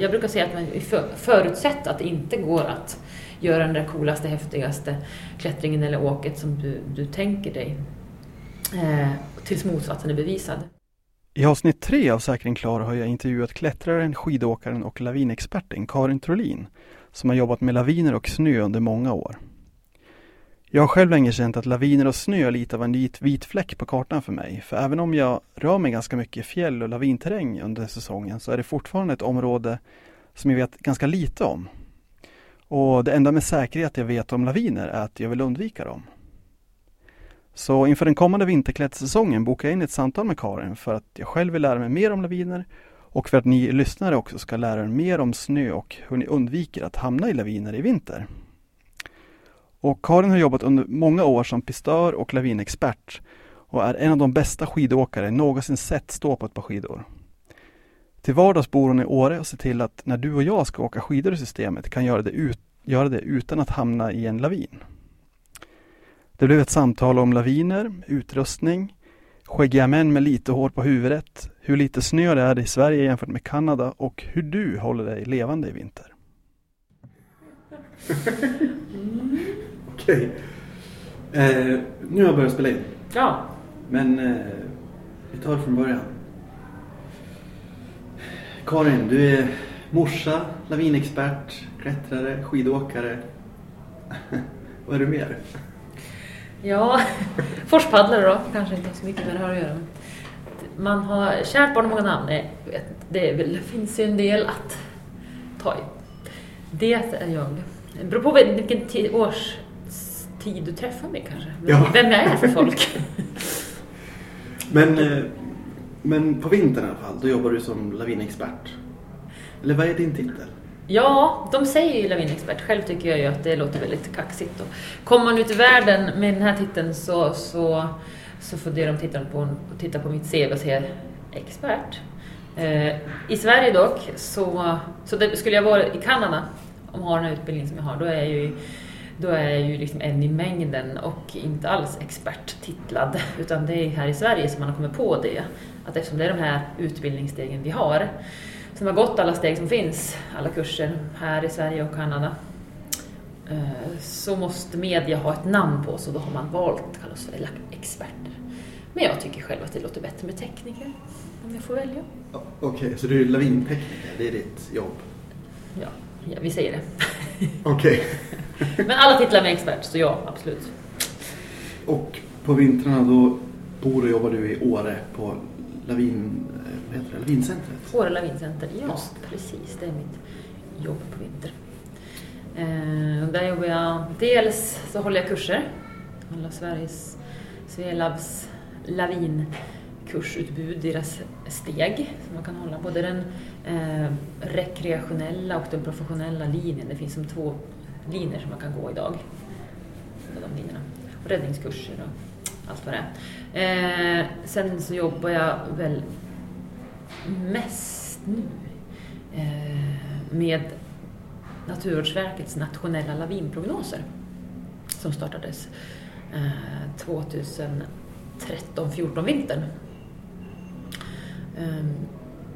Jag brukar säga att man förutsätter att det inte går att göra den där coolaste, häftigaste klättringen eller åket som du, du tänker dig. Eh, tills motsatsen är bevisad. I avsnitt tre av Säkring Klar har jag intervjuat klättraren, skidåkaren och lavinexperten Karin Trolin som har jobbat med laviner och snö under många år. Jag har själv länge känt att laviner och snö är lite av en vit, vit fläck på kartan för mig. För även om jag rör mig ganska mycket i fjäll och lavinterräng under säsongen så är det fortfarande ett område som jag vet ganska lite om. Och det enda med säkerhet jag vet om laviner är att jag vill undvika dem. Så inför den kommande vinterklädsäsongen bokar jag in ett samtal med Karin för att jag själv vill lära mig mer om laviner och för att ni lyssnare också ska lära er mer om snö och hur ni undviker att hamna i laviner i vinter. Och Karin har jobbat under många år som pistör och lavinexpert och är en av de bästa skidåkare jag någonsin sett stå på ett par skidor. Till vardags bor hon i Åre och ser till att när du och jag ska åka skidor i systemet kan göra det, ut, göra det utan att hamna i en lavin. Det blev ett samtal om laviner, utrustning, skäggiga män med lite hår på huvudet, hur lite snö det är i Sverige jämfört med Kanada och hur du håller dig levande i vinter. Okej. Eh, nu har jag börjat spela in. Ja, Men eh, vi tar det från början. Karin, du är morsa, lavinexpert, klättrare, skidåkare. Vad är du mer? ja. forspaddlare då, kanske inte så mycket med det här att göra. Man har kärt barn och många namn. Nej, vet det, är det finns ju en del att ta i. Det är jag. Det beror på vilken ti- årstid du träffar mig kanske. Ja. Vem jag är för folk. Men, eh, men på vintern i alla fall, då jobbar du som lavinexpert. Eller vad är din titel? Ja, de säger ju lavinexpert. Själv tycker jag ju att det låter väldigt kaxigt. Och kommer man ut i världen med den här titeln så, så, så funderar de titta på, titta på mitt CV och säger expert. Eh, I Sverige dock, så, så det, skulle jag vara i Kanada och ha den här utbildningen som jag har, då är jag ju, då är jag ju liksom en i mängden och inte alls experttitlad. Utan det är här i Sverige som man har kommit på det. Att eftersom det är de här utbildningsstegen vi har, som har gått alla steg som finns, alla kurser här i Sverige och Kanada, eh, så måste media ha ett namn på så då har man valt att kalla oss för experter. Men jag tycker själv att det låter bättre med tekniker, om jag får välja. Ja, Okej, så du är lavintekniker, det är ditt jobb? Ja, ja vi säger det. Okej. Men alla titlar med expert, så ja, absolut. Och på vintrarna då bor och jobbar du i Åre på lavin, vad heter det, lavincentret? Åre Lavincenter, ja Just precis, det är mitt jobb på vinter. Eh, där jobbar jag, dels så håller jag kurser, håller Sveriges Swelabs kursutbud deras steg som man kan hålla, både den eh, rekreationella och den professionella linjen. Det finns som två linjer som man kan gå idag. De linjerna. Och räddningskurser och allt vad det är. Eh, sen så jobbar jag väl mest nu eh, med Naturvårdsverkets nationella lavinprognoser som startades eh, 2013-14 vintern. Ehm,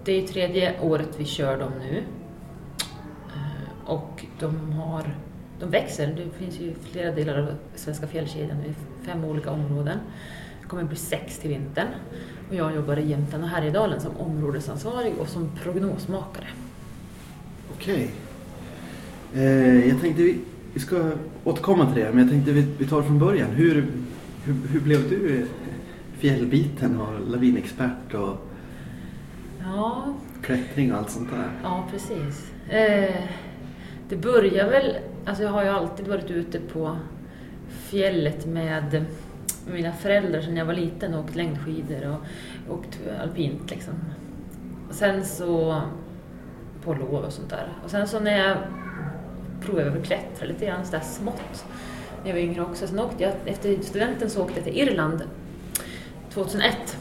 det är tredje året vi kör dem nu ehm, och de har de växer. Det finns ju flera delar av svenska fjällkedjan, det är fem olika områden. Det kommer bli sex till vintern. Och jag jobbar i Jämtland och Härjedalen som områdesansvarig och som prognosmakare. Okej. Eh, jag tänkte vi, vi ska återkomma till det, men jag tänkte vi, vi tar det från början. Hur, hur, hur blev du fjällbiten och lavinexpert och Ja, klättring och allt sånt där? ja precis. Eh, det börjar väl, alltså jag har ju alltid varit ute på fjället med mina föräldrar sedan jag var liten och åkt längdskidor och åkt alpint liksom. Och sen så på lov och sånt där. Och sen så när jag provade att klättra lite grann sådär smått när jag var yngre också. Sen åkte jag, efter studenten så åkte jag till Irland 2001.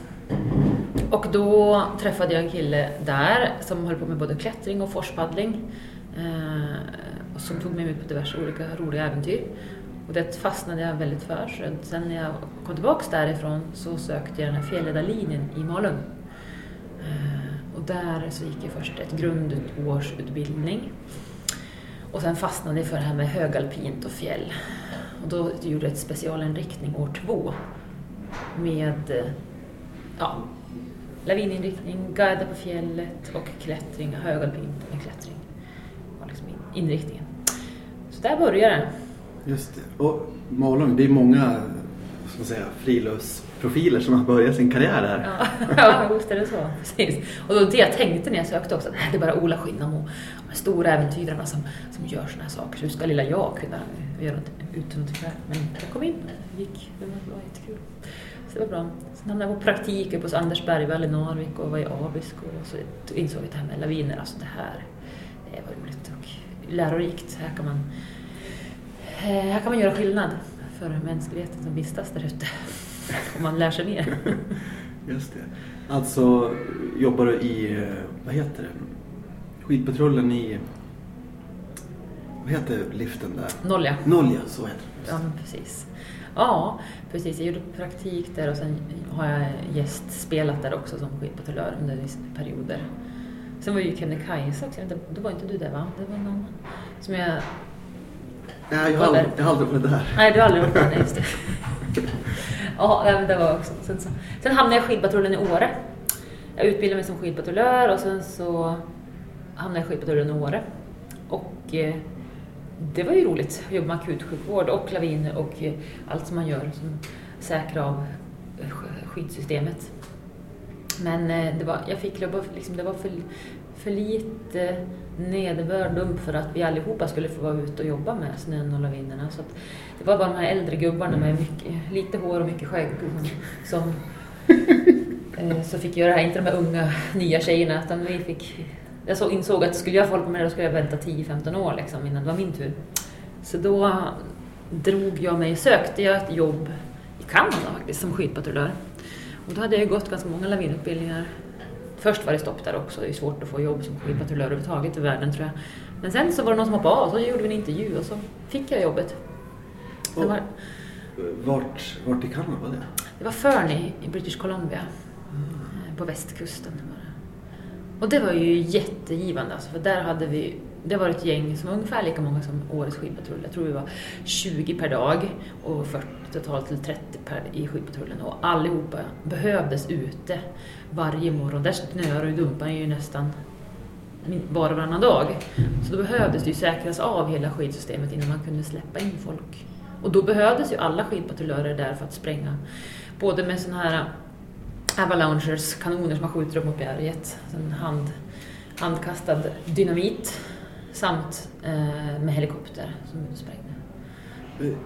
Och då träffade jag en kille där som höll på med både klättring och forspaddling. Eh, och som tog med mig på diverse olika roliga äventyr. Och det fastnade jag väldigt för. Så sen när jag kom tillbaks därifrån så sökte jag den här fjällledarlinjen i Malung. Eh, och där så gick jag först ett grundårsutbildning. Och sen fastnade jag för det här med högalpint och fjäll. Och då gjorde jag ett specialinriktning år två med eh, ja, lavininriktning, guida på fjället och klättring, högalpint med klättring. var liksom inriktningen. Så där började det. Just det. Och Malung, det är många ska säga, friluftsprofiler som har börjat sin karriär här. Ja, ja visst är det så. Precis. Och då det jag tänkte när jag sökte också, att det är bara Ola Skinnamo, de stora äventyrarna som, som gör sådana här saker. Så hur ska lilla jag kunna göra något utan själv? Men jag kom in och gick. Det var, det var jättekul. Så det var bra. Sen hamnade jag på praktik på Anders Bergvall i Narvik och var i Abisko. Och så insåg jag att det här med laviner, alltså det här, det var roligt och lärorikt. Här kan man, här kan man göra skillnad för mänskligheten som vistas där ute. Om man lär sig mer. Just det. Alltså jobbar du i, vad heter det, skidpatrullen i, vad heter liften där? Nolja. Nolja, så heter det. Ja, precis. Ja, precis. Jag gjorde praktik där och sen har jag gästspelat där också som skidpatrullör under vissa perioder. Sen var ju Kebnekaise också, då var inte du där va? Det var någon som jag... Nej, jag har, aldrig, jag har aldrig varit där. Nej, du har aldrig varit där, just det. ja, men det var också. Sen, så, sen hamnade jag i skidpatrullen i Åre. Jag utbildade mig som skidpatrullör och sen så hamnade jag i skidpatrullen i Åre. Och eh, det var ju roligt att jobba med akutsjukvård och laviner och eh, allt som man gör som säkrar av eh, skyddssystemet. Men eh, det var, jag fick jobba, liksom, det var för, för lite nederbörd dump för att vi allihopa skulle få vara ute och jobba med snön och lavinerna. Så det var bara de här äldre gubbarna med mycket, lite hår och mycket skägg som, som så fick göra det här, inte de här unga nya tjejerna utan vi fick jag så insåg att skulle jag få hålla på med det då skulle jag vänta 10-15 år liksom, innan det var min tur. Så då drog jag mig, sökte jag ett jobb i Kanada faktiskt som skidpatrullör. Och då hade jag gått ganska många lavinutbildningar. Först var det stopp där också, det är svårt att få jobb som skidpatrullör överhuvudtaget i världen tror jag. Men sen så var det någon som hoppade av och så gjorde vi en intervju och så fick jag jobbet. Och, var, vart, vart i Kanada var det? Det var Fernie i British Columbia. Mm. På västkusten. Och det var ju jättegivande alltså, för där hade vi, det var ett gäng som var ungefär lika många som årets skidpatrull. Jag tror vi var 20 per dag och 40 totalt till 30 per, i skidpatrullen och allihopa behövdes ute varje morgon. Där snöar och dumpar ju nästan var och varannan dag. Så då behövdes det ju säkras av hela skidsystemet innan man kunde släppa in folk. Och då behövdes ju alla skidpatrullörer där för att spränga både med sådana här Avalaunchers, kanoner som man skjuter upp mot berget. En hand, handkastad dynamit samt eh, med helikopter som sprängde. Eh,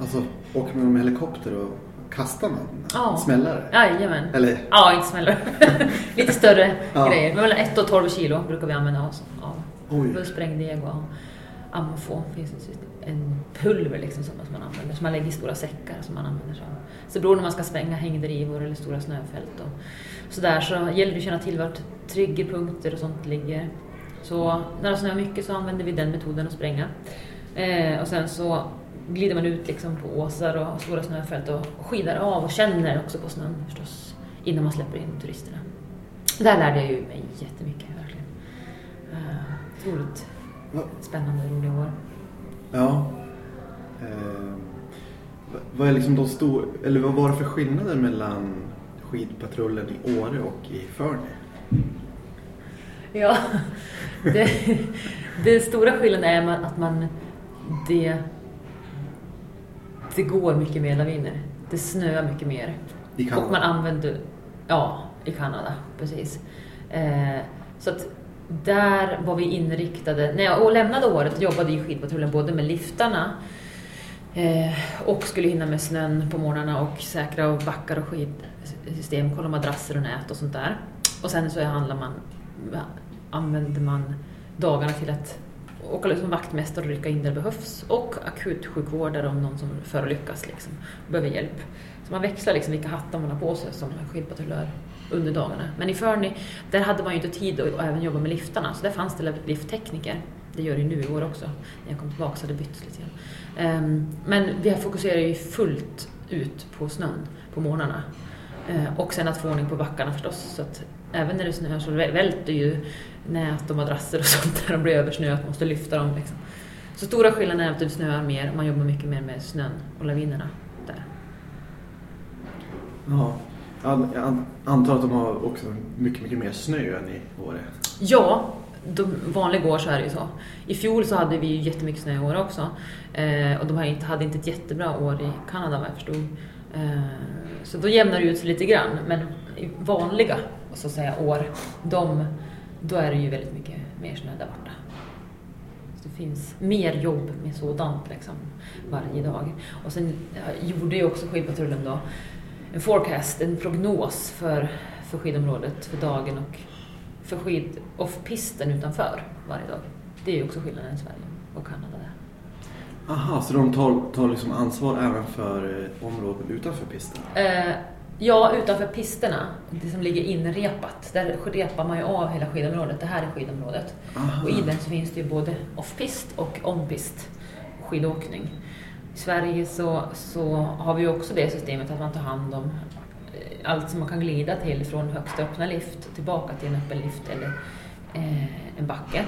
alltså, åker man med helikopter och kastar man? Ja. Smällare? Jajamän. Eller? Ja, inte smällare. Lite större ja. grejer. Mellan 1 och 12 kilo brukar vi använda oss av. Oj. Sprängdeg och ammofon finns en pulver liksom som man använder, som man lägger i stora säckar som man använder sig av. Så beror när man ska spränga hängdrivor eller stora snöfält och sådär så gäller det att känna till vart triggerpunkter och sånt ligger. Så när det snöar mycket så använder vi den metoden att spränga. Eh, och sen så glider man ut liksom på åsar och stora snöfält och skidar av och känner också på snön förstås innan man släpper in turisterna. Där lärde jag ju mig jättemycket verkligen. Eh, otroligt spännande och roliga år. Ja. Eh, vad är liksom de stor, eller vad var det för skillnader mellan skidpatrullen i Åre och i Förne? Ja, det, det stora skillnaden är att man det, det går mycket mer laviner. Det snöar mycket mer. I Kanada? Och man använder, ja, i Kanada, precis. Eh, så att där var vi inriktade, när jag lämnade året jobbade i skidpatrullen både med liftarna Eh, och skulle hinna med snön på morgnarna och säkra och backar och skidsystem, kolla madrasser och nät och sånt där. Och sen så handlar man, använder man dagarna till att åka som vaktmästare och rycka in där det behövs och akutsjukvårdare om någon som förolyckas liksom, behöver hjälp. Så man växlar liksom vilka hattar man har på sig som skidpatrullör under dagarna. Men i Förny, där hade man ju inte tid att även jobba med liftarna, så där fanns det lifttekniker. Det gör det nu i år också. När jag kom tillbaka så hade det bytts lite grann. Um, men vi fokuserar ju fullt ut på snön på morgnarna. Eh, och sen att få ordning på backarna förstås. Så att även när det snöar så välter ju nät och madrasser och sånt när de blir översnöat. Man måste lyfta dem. Liksom. Så stora skillnaden är att det snöar mer och man jobbar mycket mer med snön och lavinerna där. Ja, jag antar att de har också mycket, mycket mer snö än i Åre? Ja, vanliga år så är det ju så. I fjol så hade vi ju jättemycket snö i år också. Eh, och de hade inte, hade inte ett jättebra år i Kanada vad jag förstod. Eh, så då jämnar det ut sig lite grann. Men i vanliga så att säga, år, de, då är det ju väldigt mycket mer snö där borta. Så det finns mer jobb med sådant liksom, varje dag. Och sen eh, gjorde ju också skidpatrullen då en forecast, en prognos för, för skidområdet för dagen och för skid off-pisten utanför varje dag. Det är ju också skillnaden i Sverige och Kanada. Aha, så de tar, tar liksom ansvar även för eh, områden utanför pisten? Eh, ja, utanför pisterna, det som ligger inrepat. Där repar man ju av hela skidområdet. Det här är skidområdet. Aha. Och i den så finns det ju både off-pist och on-pist skidåkning. I Sverige så, så har vi ju också det systemet att man tar hand om allt som man kan glida till från högsta öppna lift tillbaka till en öppen lift eller eh, en backe.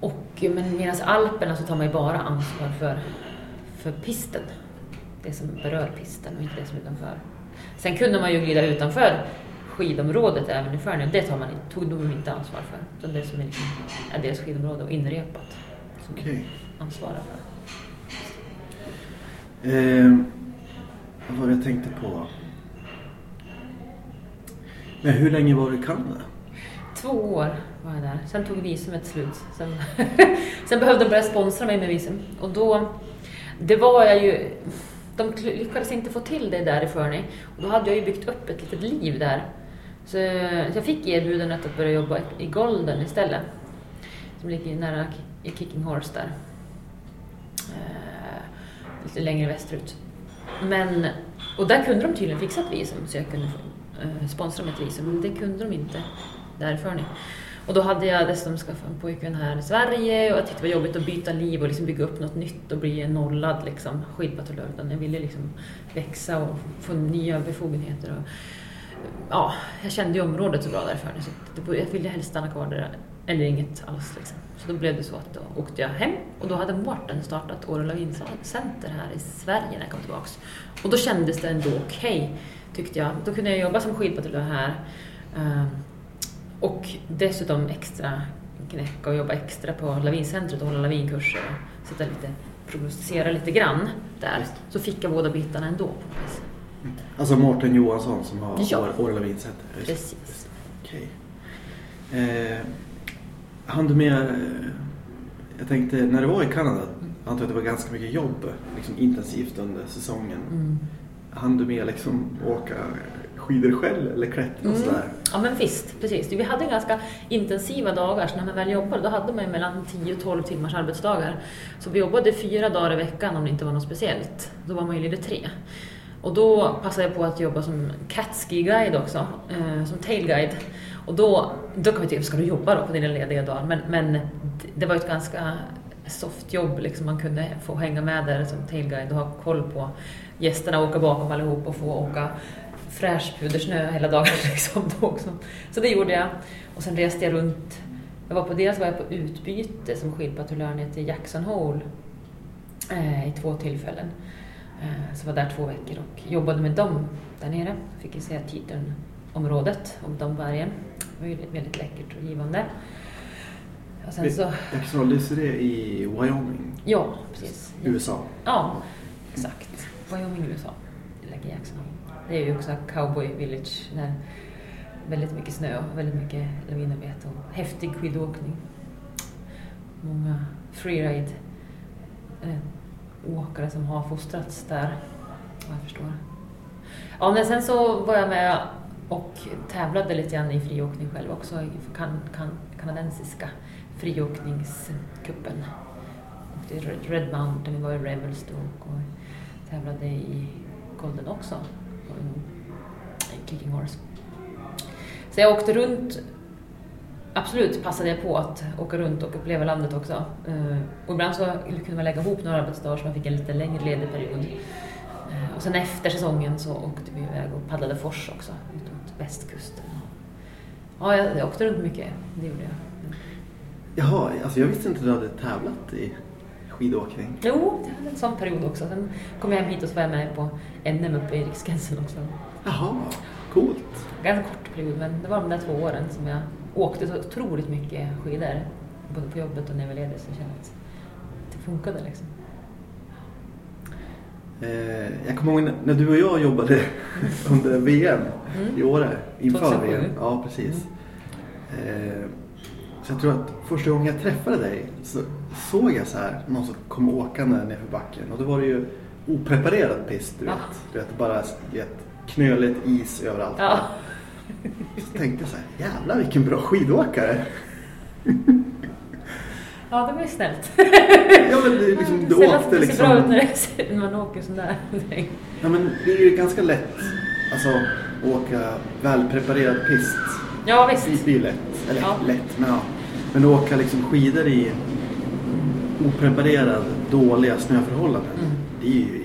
Och, men medan Alperna så tar man ju bara ansvar för, för pisten. Det som berör pisten och inte det som är utanför. Sen kunde man ju glida utanför skidområdet även i Färnö. Det tar man, tog de inte ansvar för. Utan det som är, liksom, är deras skidområde och inrepat. Som okay. ansvarar för. Eh, vad jag tänkte på? Men hur länge var du i Kanada? Två år var jag där. Sen tog visumet slut. Sen, sen behövde de börja sponsra mig med visum. Och då, det var jag ju... De lyckades inte få till det där i Fernie. Och då hade jag ju byggt upp ett litet liv där. Så, så jag fick erbjudandet att börja jobba i Golden istället. Som ligger nära i Kicking Horse där. Eh, lite längre västerut. Men, och där kunde de tydligen fixa ett visum så jag kunde få, Eh, sponsra mitt visum. Men det kunde de inte därifrån. Och då hade jag dessutom skaffat en pojkvän här i Sverige och jag tyckte det var jobbigt att byta liv och liksom bygga upp något nytt och bli en nollad liksom, skidpatrullör. Utan jag ville liksom växa och få nya befogenheter. Och, ja, jag kände ju området så bra därför. så det, jag ville helst stanna kvar där eller inget alls. Liksom. Så då blev det så att då åkte jag hem och då hade Mårten startat Åre Center här i Sverige när jag kom tillbaks. Och då kändes det ändå okej, okay, tyckte jag. Då kunde jag jobba som skidpatrullör här. Ehm, och dessutom extra knäcka och jobba extra på lavincentret och hålla lavinkurser och sitta lite, prognostisera lite grann där. Så fick jag båda bitarna ändå. På mm. Alltså Mårten Johansson som har ja. Åre Lavincenter? Precis. Okej. Eh, hann du med, jag tänkte när du var i Kanada, jag antar att det var ganska mycket jobb, liksom intensivt under säsongen. Mm. Hann du med liksom åka skidor själv eller klättra och mm. sådär? Ja men visst, precis. Vi hade ganska intensiva dagar, så när man väl jobbade då hade man mellan 10 och 12 timmars arbetsdagar. Så vi jobbade fyra dagar i veckan om det inte var något speciellt. Då var man ju lite tre. Och då passade jag på att jobba som catski-guide också, eh, som tailguide. Och då, då kan vi tycka, ska du jobba då på dina lediga dagar? Men, men det var ett ganska soft jobb, liksom. man kunde få hänga med där som tailguide och ha koll på gästerna, åka bakom allihop och få åka fräsch pudersnö hela dagen. Liksom, då också. Så det gjorde jag. Och sen reste jag runt. Jag var på, dels var jag på utbyte som skidpatrullör ner till Jackson Hole eh, i två tillfällen. Eh, så var där två veckor och jobbade med dem där nere. Fick ju se Teton-området och de bergen. Det var ju väldigt läckert och givande. Och sen så... Jackson Hole, det i Wyoming? Ja, precis. USA? Ja, exakt. Wyoming, USA. Det lägger Jackson Det är ju också Cowboy Village. Där väldigt mycket snö och väldigt mycket lavinarbete och häftig skidåkning. Många freeride eh, åkare som har fostrats där, vad jag förstår. Ja, men sen så var jag med och tävlade lite grann i friåkning själv också, i kan, kan, kanadensiska friåkningskuppen. Red Mountain, vi var i Revelstoke och tävlade i Golden också. Kicking Horse. Så jag åkte runt. Absolut passade jag på att åka runt och uppleva landet också. Eh, och ibland så kunde man lägga ihop några arbetsdagar så man fick en lite längre ledig period. Eh, och sen efter säsongen så åkte vi iväg och paddlade fors också, ut mot västkusten. Ja, jag, jag åkte runt mycket, det gjorde jag. Jaha, alltså jag visste inte att du hade tävlat i skidåkning. Jo, jag hade en sån period också. Sen kom jag hem hit och så var jag med på NM uppe i Riksgränsen också. Jaha, coolt. Ganska kort period, men det var de där två åren som jag åkte så otroligt mycket skidor. Både på jobbet och när jag var ledig så jag kände att det funkade liksom. Eh, jag kommer ihåg när, du och jag jobbade under VM Mm. i Åre. Inför 2007. VM. Ja, precis. Eh, så jag tror att första gången jag träffade dig så såg jag så här någon som kom åkande nerför backen. Och då var det ju opreparerad pist, du vet. Ja. Du vet, bara vet, knöligt is överallt. Ja. Så tänkte jag så här, jävlar vilken bra skidåkare. Ja, det var ju snällt. Ja men det, är liksom, du Sällan åkte det ser bra ut liksom. när, det när man åker sådär. Ja men det är ju ganska lätt. Alltså åka välpreparerad pist. Ja, Det visst. blir ju lätt. Eller Ja. lätt, men ja. Men att åka liksom skidor i opreparerad, dåliga snöförhållanden. Mm. Det är ju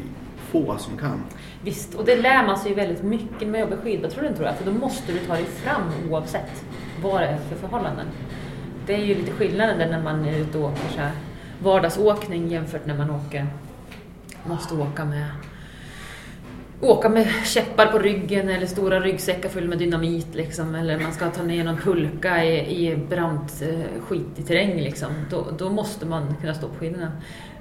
få som kan. Visst, och det lär man sig ju väldigt mycket man jobbar skidpatrullen tror jag. För då måste du ta dig fram oavsett vad det är för förhållanden. Det är ju lite skillnaden där när man är ute och åker så här vardagsåkning jämfört när man åker, måste åka med åka med käppar på ryggen eller stora ryggsäckar fulla med dynamit liksom, eller man ska ta ner någon pulka i, i brant eh, skitig terräng liksom. Då, då måste man kunna stå på skidorna.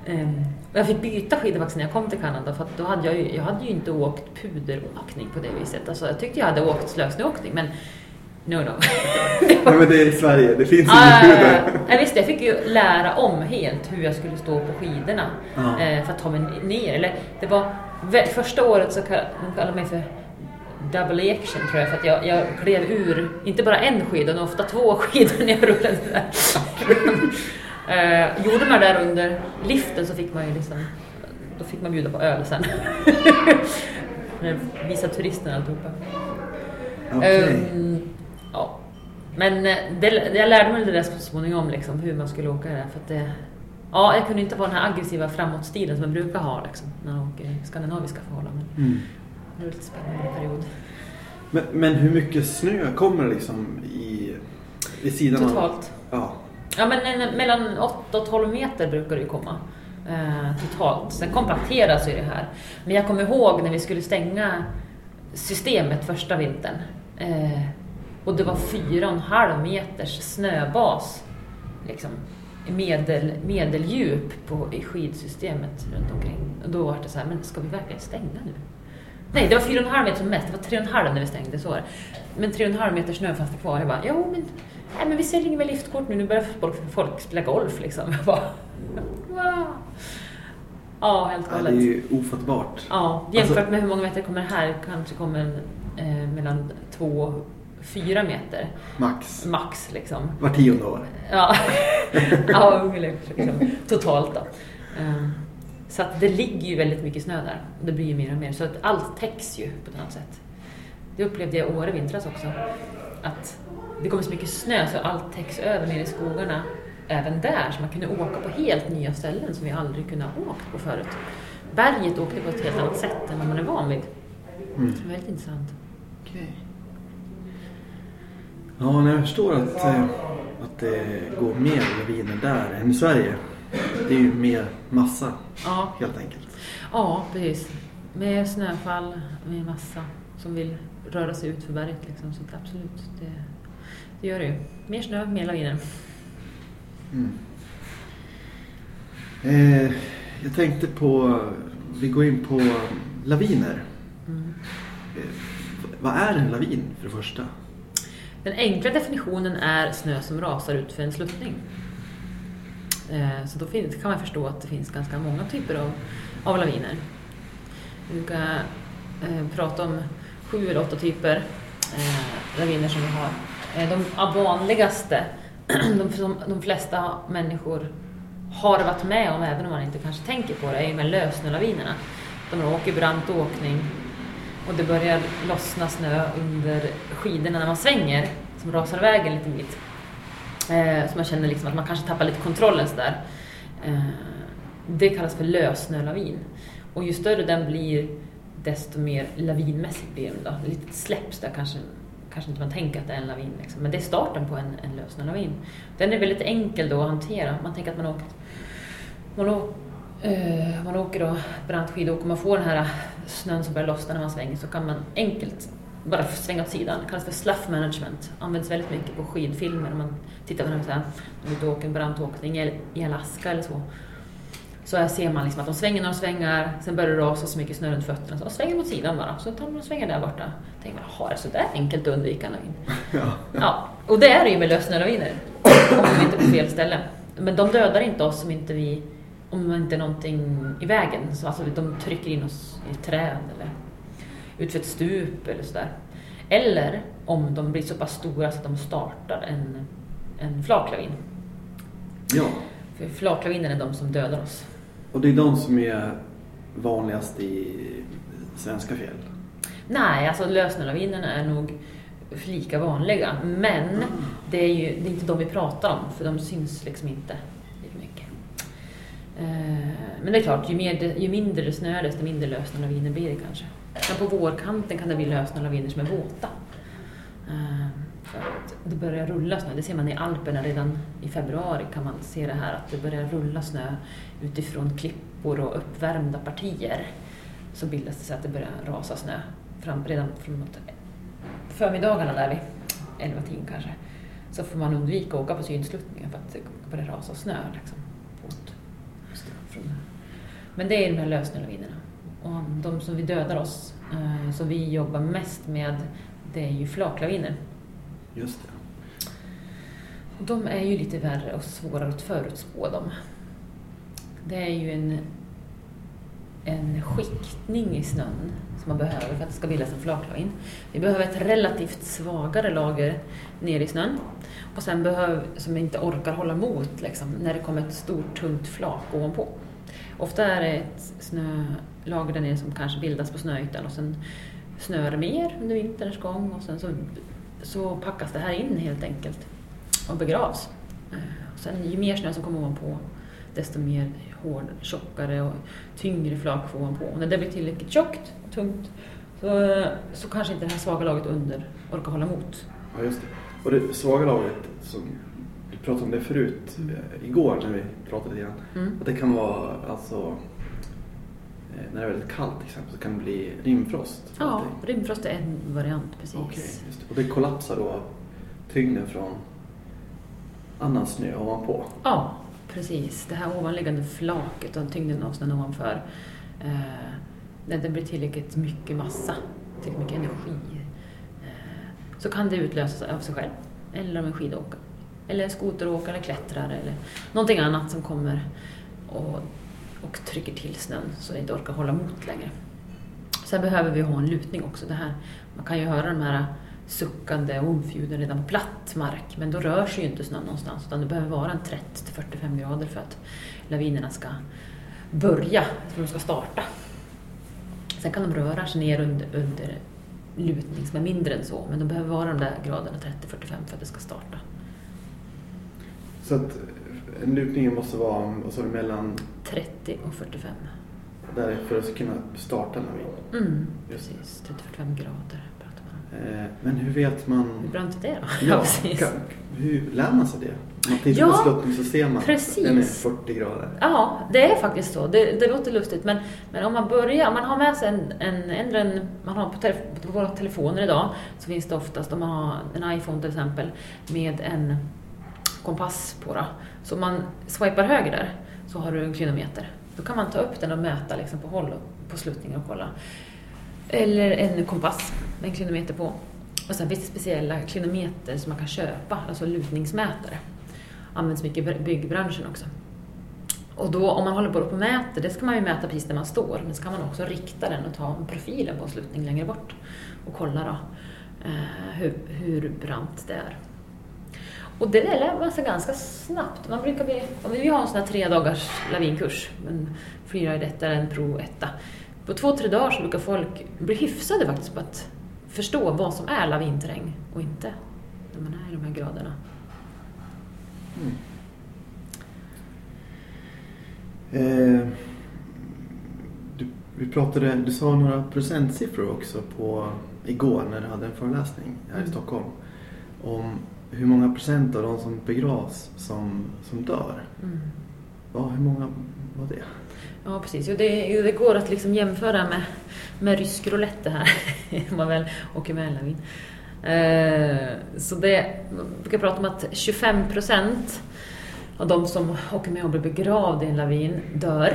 Ehm, jag fick byta skidor faktiskt när jag kom till Kanada för att då hade jag ju, jag hade ju inte åkt puderåkning på det viset. Alltså, jag tyckte jag hade åkt slösnöåkning men no no. Nej men det är i Sverige, det finns Ja, inget ja, ja. puder. Ja, visst, jag fick ju lära om helt hur jag skulle stå på skidorna Ja. eh, för att ta mig ner. Eller, det var, första året så kall- de kallade mig för double action tror jag för att jag, jag klev ur, inte bara en skida utan ofta två skidor när jag rullade där. eh, gjorde man det där under liften så fick man ju liksom, då fick man bjuda på öl sen. Eh, Visa turisterna alltihopa. Okej. Ehm, ja. Men eh, det, jag lärde mig det där så småningom, liksom, hur man skulle åka det där. För att det, ja, jag kunde inte vara den här aggressiva framåtstilen som man brukar ha liksom, när man åker i skandinaviska förhållanden. Mm. Det var lite spännande period. Men, men hur mycket snö kommer liksom i, vid sidan av? Totalt. Ja. Ja, men en, mellan 8 och 12 meter brukar det ju komma. Eh, totalt. Sen kompakteras ju det här. Men jag kommer ihåg när vi skulle stänga systemet första vintern. Eh, och det var 4,5 meters snöbas. Liksom, medel, medeldjup på, i skidsystemet runt omkring. Och då var det så här, men ska vi verkligen stänga nu? Nej, det var 4,5 meter som mest. Det var 3,5 när vi stängde. Så. Men 3,5 meter snö fanns det kvar. Jag bara, jo men, nej, men vi säljer väl liftkort nu. Nu börjar folk, folk spela golf liksom. Jag bara, wow. Ja, helt ja, det galet. är ju ofattbart. Ja, jämfört Alltså- med hur många meter kommer här kanske kommer en, eh, mellan två fyra meter Max. max liksom. Var tionde år. Ja, ja liksom, totalt då. Ehm, Så att det ligger ju väldigt mycket snö där. Och det blir ju mer och mer. Så att allt täcks ju på ett annat sätt. Det upplevde jag i Åre vintras också. Att det kommer så mycket snö så allt täcks över nere i skogarna. Även där, så man kunde åka på helt nya ställen som vi aldrig kunnat åkt på förut. Berget åkte på ett helt annat sätt än vad man är van vid. Mm. Det var väldigt intressant. Okej. Ja, när jag förstår att, eh, att det går mer laviner där än i Sverige. Det är ju mer massa Ja, helt enkelt. ja precis. Med snöfall, med massa som vill röra sig ut för berget. Liksom. Så absolut, det, det gör det ju. Mer snö, mer laviner. Mm. Eh, jag tänkte på, vi går in på laviner. Mm. Eh, vad är en lavin för det första? Den enkla definitionen är snö som rasar ut för en sluttning. Eh, så då kan man förstå att det finns ganska många typer av, av laviner. Vi brukar eh, prata om sju eller åtta typer eh, laviner som vi har. Eh, de vanligaste, de, som de flesta människor har varit med om, även om man inte kanske tänker på det, är ju med lösnölavinerna. De åker brant åkning och det börjar lossna snö under skidorna när man svänger, som rasar iväg en liten bit. Eh, så man känner liksom att man kanske tappar lite kontrollen sådär. Eh, det kallas för lössnölavin. Och ju större den blir, desto mer lavinmässigt blir den då. Lite släpps där kanske, kanske inte man tänker att det är en lavin. Liksom. Men det är starten på en, en lösnarlavin. Den är väldigt enkel då att hantera. Man tänker att man åker, man åker, eh, man åker då brant skidåker, man får den här snön som börjar lossna när man svänger så kan man enkelt bara svänga åt sidan. Det kallas för slough management. Används väldigt mycket på skidfilmer. Om man tittar på när man är åker en brantåkning i Alaska eller så. Så här ser man liksom att de svänger några svängar, sen börjar det rasa så mycket snö runt fötterna så de svänger mot sidan bara. Så tar de och svänger där borta. Tänker man, jaha, är det så där enkelt att undvika lavin? Ja. ja. Och det är det ju med lössnölaviner. Om vi inte är på fel ställe. Men de dödar inte oss om inte vi om inte någonting i vägen. Så alltså, de trycker in oss i träd eller utför ett stup eller sådär. Eller om de blir så pass stora så att de startar en, en flaklavin. Ja. För flaklaviner är de som dödar oss. Och det är de som är vanligast i svenska fjäll? Nej, alltså lösnölavinerna är nog lika vanliga. Men mm. det är ju det är inte de vi pratar om, för de syns liksom inte Eh, men det är klart, ju, mer, ju mindre det snöar desto mindre lösna laviner blir det kanske. Men på vårkanten kan det bli lösna laviner som är våta. Eh, för att det börjar rulla snö. Det ser man i Alperna redan i februari kan man se det här att det börjar rulla snö utifrån klippor och uppvärmda partier. Så bildas det så att det börjar rasa snö fram, redan framåt förmiddagarna där vid 11 tiden kanske. Så får man undvika att åka på synsluttningen för att det börjar rasa snö. Liksom, men det är de här lösnölavinerna. Och de som vi dödar oss, eh, som vi jobbar mest med, det är ju flaklaviner. Just det. Och de är ju lite värre och svårare att förutspå dem. Det är ju en, en skiktning i snön som man behöver för att det ska bildas en flaklavin. Vi behöver ett relativt svagare lager ner i snön och sen behöver, som inte orkar hålla emot liksom, när det kommer ett stort tungt flak ovanpå. Ofta är det ett snölager där nere som kanske bildas på snöytan och sen snöar det mer under vinterns gång och sen så så packas det här in helt enkelt och begravs. Och sen ju mer snö som kommer ovanpå desto mer hård, tjockare och tyngre flak får ovanpå. Och när det blir tillräckligt tjockt och tungt så, så kanske inte det här svaga laget under orkar hålla emot. Ja, just det. Och det svaga laget, som pratade om det förut. Eh, igår när vi pratade igen, mm. att det kan vara alltså Eh, när det är väldigt kallt till exempel så kan det bli rimfrost? Ja, rimfrost är en variant precis. Okay, det. Och det kollapsar då tyngden från annan snö ovanpå? Ja, precis. Det här ovanliggande flaket och tyngden av snön ovanför. Eh, när det blir tillräckligt mycket massa, tillräckligt mycket energi, eh, så kan det utlösas av sig själv. Eller av en skidåkare. Eller skoteråkare, eller klättrare eller någonting annat som kommer och och trycker till snön så det inte orkar hålla emot längre. Sen behöver vi ha en lutning också. Det här, man kan ju höra de här suckande omfjuden redan på platt mark, men då rör sig ju inte snön någonstans utan det behöver vara en 30-45 grader för att lavinerna ska börja, för att de ska starta. Sen kan de röra sig ner under, under lutning som är mindre än så, men de behöver vara de där graderna 30-45 för att det ska starta. Så att lutningen måste vara alltså, mellan 30 och 45. Där för att kunna starta en lavin? Mm, precis. 35 grader pratar man om. Eh, men hur vet man? Hur brant är det då? Ja, precis. Kan, hur lär man sig det? Man tittar ja, på sluttningssystemet, precis. den är 40 grader. Ja, det är faktiskt så. Det, det låter lustigt men, men om man börjar, om man har med sig en, en, en, man har på, telef på våra telefoner idag så finns det oftast, om man har en iPhone till exempel, med en kompass på. Då. Så om man swipar höger där så har du en klinometer. Då kan man ta upp den och mäta liksom på håll på sluttningen och kolla. Eller en kompass med en klinometer på. Och sen finns det speciella kilometer som man kan köpa, alltså lutningsmätare. Används mycket i byggbranschen också. Och då om man håller på och mäter, det ska man ju mäta precis där man står, men så kan man också rikta den och ta profilen på en slutning längre bort och kolla då eh, hur, hur brant det är. Och det där lär man sig ganska snabbt. Man brukar bli, vi har en sån här tre dagars lavinkurs, en freeride etta en pro etta. På två, tre dagar så brukar folk bli hyfsade faktiskt på att förstå vad som är lavinträng och inte när man är i de här graderna. Mm. Eh, du, vi pratade, du sa några procentsiffror också på igår när du hade en föreläsning här i Mm. Stockholm. Om hur många procent av de som begravs som, som dör. Mm. Ja, hur många var det? Ja, precis. Jo, det, det går att liksom jämföra med, med rysk roulette det här, om man väl åker med en lavin. Eh, så det, man brukar prata om att 25 procent av de som åker med och blir begravda i en lavin dör.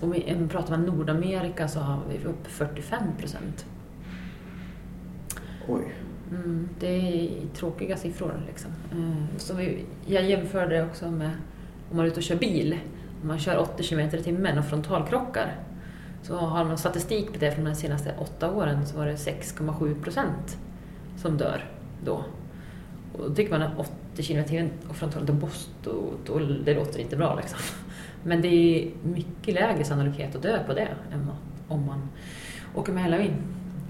Om vi pratar om Nordamerika så har vi upp 45 procent. Oj. Mm, det är tråkiga siffror. Liksom. Eh, så vi, jag jämförde också med om man är ute och kör bil. Om man kör 80 km i timmen och frontalkrockar. Så har man statistik på det från de senaste åtta åren så var det 6,7 procent som dör då. Och då tycker man att 80 km i timmen och frontalkrockar, då, måste- då, då, det låter inte bra liksom. Men det är mycket lägre sannolikhet att dö på det än om man åker med hela vind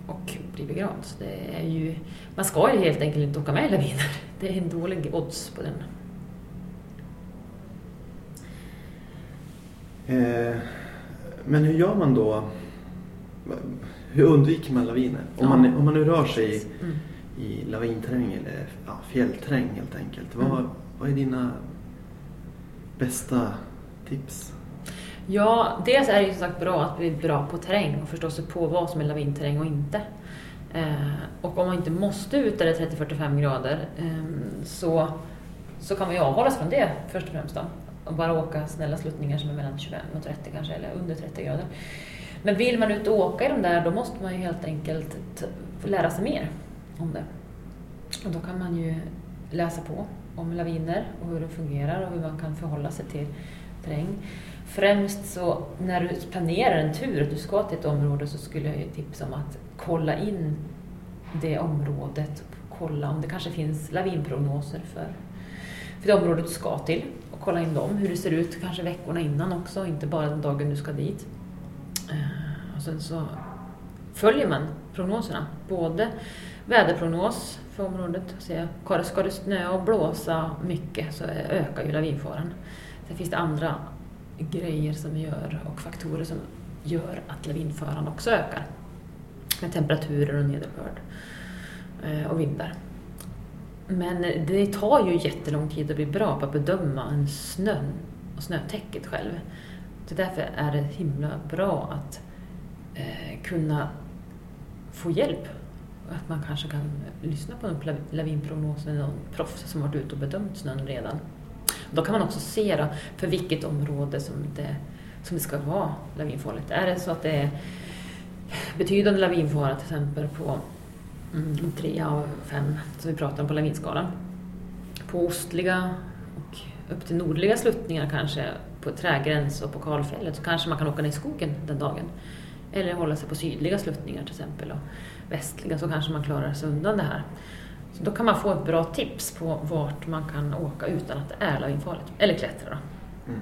och blir begravd. Så det är ju, man ska ju helt enkelt inte åka med i laviner. Det är en dålig odds på den. Eh, men hur gör man då? Hur undviker man laviner? Om, Ja. man, om man nu rör sig i, Mm. i lavinterräng eller ja, fjällterräng helt enkelt. Vad, Mm. vad är dina bästa tips? Ja, dels är det ju som sagt bra att bli bra på terräng och förstå sig på vad som är lavinterräng och inte. Eh, och om man inte måste ut där det är 30-45 grader eh, så, så kan man ju avhålla sig från det först och främst. Då. Och bara åka snälla sluttningar som är mellan 25 och 30 kanske, eller under 30 grader. Men vill man ut och åka i de där, då måste man ju helt enkelt lära sig mer om det. Och då kan man ju läsa på om laviner och hur de fungerar och hur man kan förhålla sig till terräng. Främst så när du planerar en tur, att du ska till ett område, så skulle jag ju tipsa om att kolla in det området. Kolla om det kanske finns lavinprognoser för, för det området du ska till. Och kolla in dem, hur det ser ut kanske veckorna innan också, inte bara den dagen du ska dit. Eh, och sen så följer man prognoserna. Både väderprognos för området, se, ska det snöa och blåsa mycket så ökar ju lavinfaran. Sen finns det andra grejer som gör och faktorer som gör att lavinfaran också ökar. Med temperaturer och nederbörd eh, och vindar. Men det tar ju jättelång tid att bli bra på att bedöma en snön och snötäcket själv. Så därför är det himla bra att eh, kunna få hjälp. Att man kanske kan lyssna på en lavinprognos eller någon proffs som varit ute och bedömt snön redan. Då kan man också se då, för vilket område som det, som det ska vara lavinfarligt. Är det så att det är betydande lavinfara till exempel på mm, tre av fem som vi pratar om på lavinskalan. På ostliga och upp till nordliga sluttningar kanske på trägräns och på kalfjället så kanske man kan åka ner i skogen den dagen. Eller hålla sig på sydliga sluttningar till exempel och västliga så kanske man klarar sig undan det här. Så då kan man få ett bra tips på vart man kan åka utan att det är lavinfarligt. Eller klättra. Mm.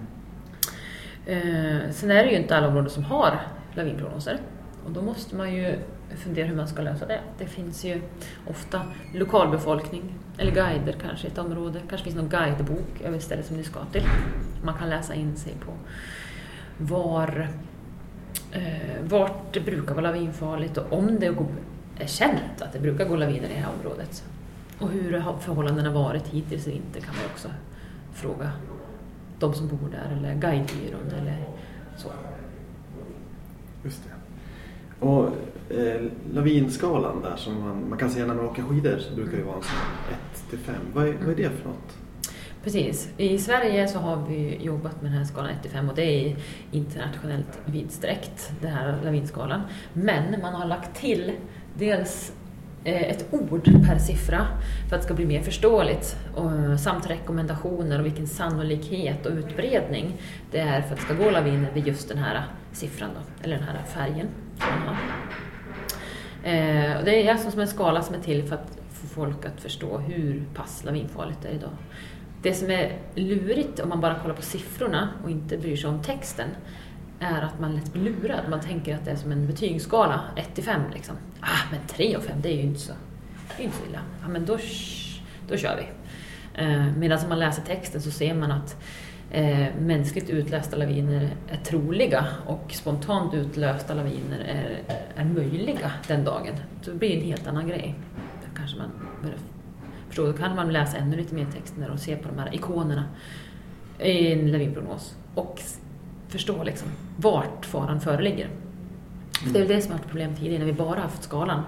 Eh, sen är det ju inte alla områden som har lavinprognoser. Och då måste man ju fundera hur man ska lösa det. Det finns ju ofta lokalbefolkning, eller guider kanske i ett område. kanske finns någon guidebok över stället som ni ska till. Man kan läsa in sig på var, eh, vart det brukar vara lavinfarligt och om det är känt att det brukar gå laviner i det här området. Och hur har förhållandena varit hittills i vinter kan man också fråga de som bor där eller guidebyrån eller så. Just det. Och eh, lavinskalan där som man, man kan se när man åker skidor så brukar det vara en sån 1 till 5. Vad är, vad är det för något? Precis. I Sverige så har vi jobbat med den här skalan 1-5 och det är internationellt vidsträckt, den här lavinskalan. Men man har lagt till dels Eh, ett ord per siffra för att det ska bli mer förståeligt och, samt rekommendationer och vilken sannolikhet och utbredning det är för att det ska gå laviner vid just den här siffran, då, eller den här färgen som man har. Eh, det är alltså som en skala som är till för att få folk att förstå hur pass lavinfarligt det är idag. Det som är lurigt om man bara kollar på siffrorna och inte bryr sig om texten är att man lätt blir lurad. Man tänker att det är som en betygsskala, 1 till 5 liksom. Ah, men 3 och 5 det är ju inte så, det är inte så illa. Ja, men då, då kör vi. Eh, Medan om man läser texten så ser man att eh, mänskligt utlösta laviner är troliga och spontant utlösta laviner är, är möjliga den dagen. Så det blir en helt annan grej. Då kanske man börjar förstå. Då kan man läsa ännu lite mer text när och se på de här ikonerna i en lavinprognos och förstå liksom vart faran föreligger. Mm. Det är det som har varit problem tidigare när vi bara haft skalan.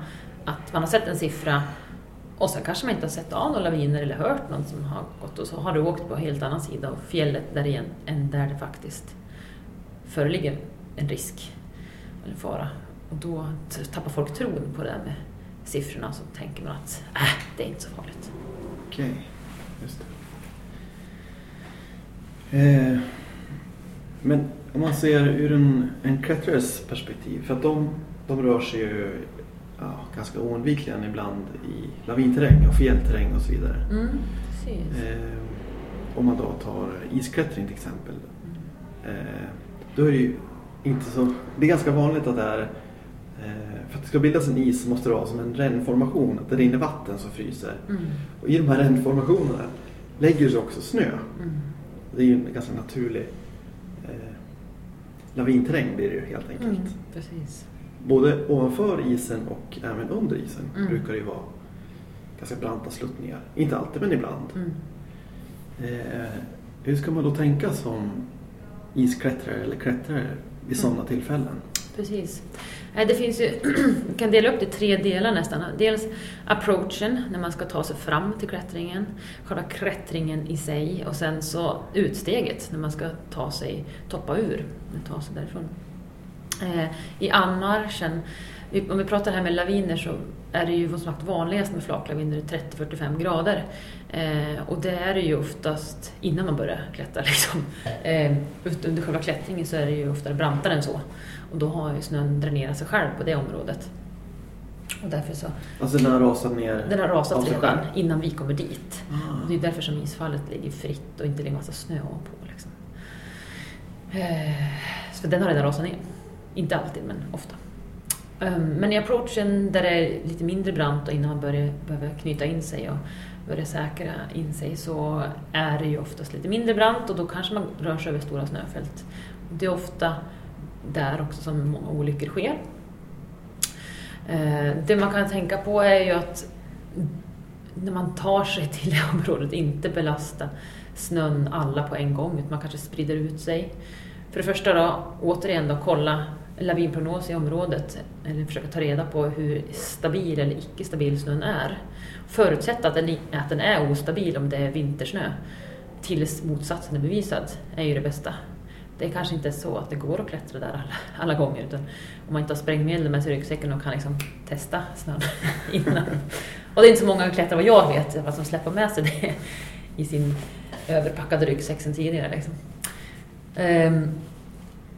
Att man har sett en siffra och sen kanske man inte har sett av några laviner eller hört någon som har gått och så har du åkt på en helt annan sida av fjället där igen, än där det faktiskt föreligger en risk eller fara. Och då tappar folk tron på det där med siffrorna så tänker man att äh, det är inte så farligt. Okej, just det. Eh, men om man ser ur en, en klättrares perspektiv, för att de, de rör sig ju ja, ganska oundvikligen ibland i lavinterräng och fjällterräng och så vidare. Mm, eh, om man då tar isklättring till exempel. Eh, då är det ju inte så... Det är ganska vanligt att det är... Eh, för att det ska bildas en is så måste det vara som en rännformation. Att det rinner vatten som fryser. Mm. Och i de här rännformationerna lägger sig också snö. Mm. Det är ju en ganska naturlig lavinterräng blir det ju helt enkelt. Mm, precis både ovanför isen och även under isen mm. brukar det ju vara ganska branta sluttningar. Inte alltid men ibland. Mm. Eh, hur ska man då tänka som isklättrare eller klättrare vid sådana mm. tillfällen? Precis. Det finns ju, vi kan dela upp det i tre delar nästan. Dels approachen, när man ska ta sig fram till klättringen. Själva klättringen i sig och sen så utsteget, när man ska ta sig, toppa ur, ta sig därifrån. Eh, I anmarschen, om vi pratar här med laviner så är det ju som sagt vanligast med flaklaviner 30-45 grader. Eh, och det är det ju oftast innan man börjar klättra. Liksom. Eh, under själva klättringen så är det ju oftare brantare än så. Och då har ju snön dränerat sig själv på det området. Och därför så, alltså den har rasat ner? Den har rasat redan innan vi kommer dit. Ah. Och det är därför som isfallet ligger fritt och inte ligger massa snö på. Liksom. Eh, så den har redan rasat ner. Inte alltid, men ofta. Ehm, men i approachen där det är lite mindre brant och innan man börjar, behöver knyta in sig och börja säkra in sig så är det ju oftast lite mindre brant och då kanske man rör sig över stora snöfält. Det är ofta där också som många olyckor sker. Ehm, det man kan tänka på är ju att när man tar sig till det området inte belasta snön alla på en gång utan man kanske sprider ut sig. För det första då, återigen då, kolla lavinprognos i området, eller försöka ta reda på hur stabil eller icke stabil snön är. Förutsätta att den, att den är ostabil om det är vintersnö, tills motsatsen är bevisad, är ju det bästa. Det är kanske inte så att det går att klättra där alla, alla gånger, utan om man inte har sprängmedel med sig i ryggsäcken och kan liksom testa snön innan. Och det är inte så många klättrare vad jag vet, som släpper med sig det i sin överpackade ryggsäck sen tidigare. Liksom. Um,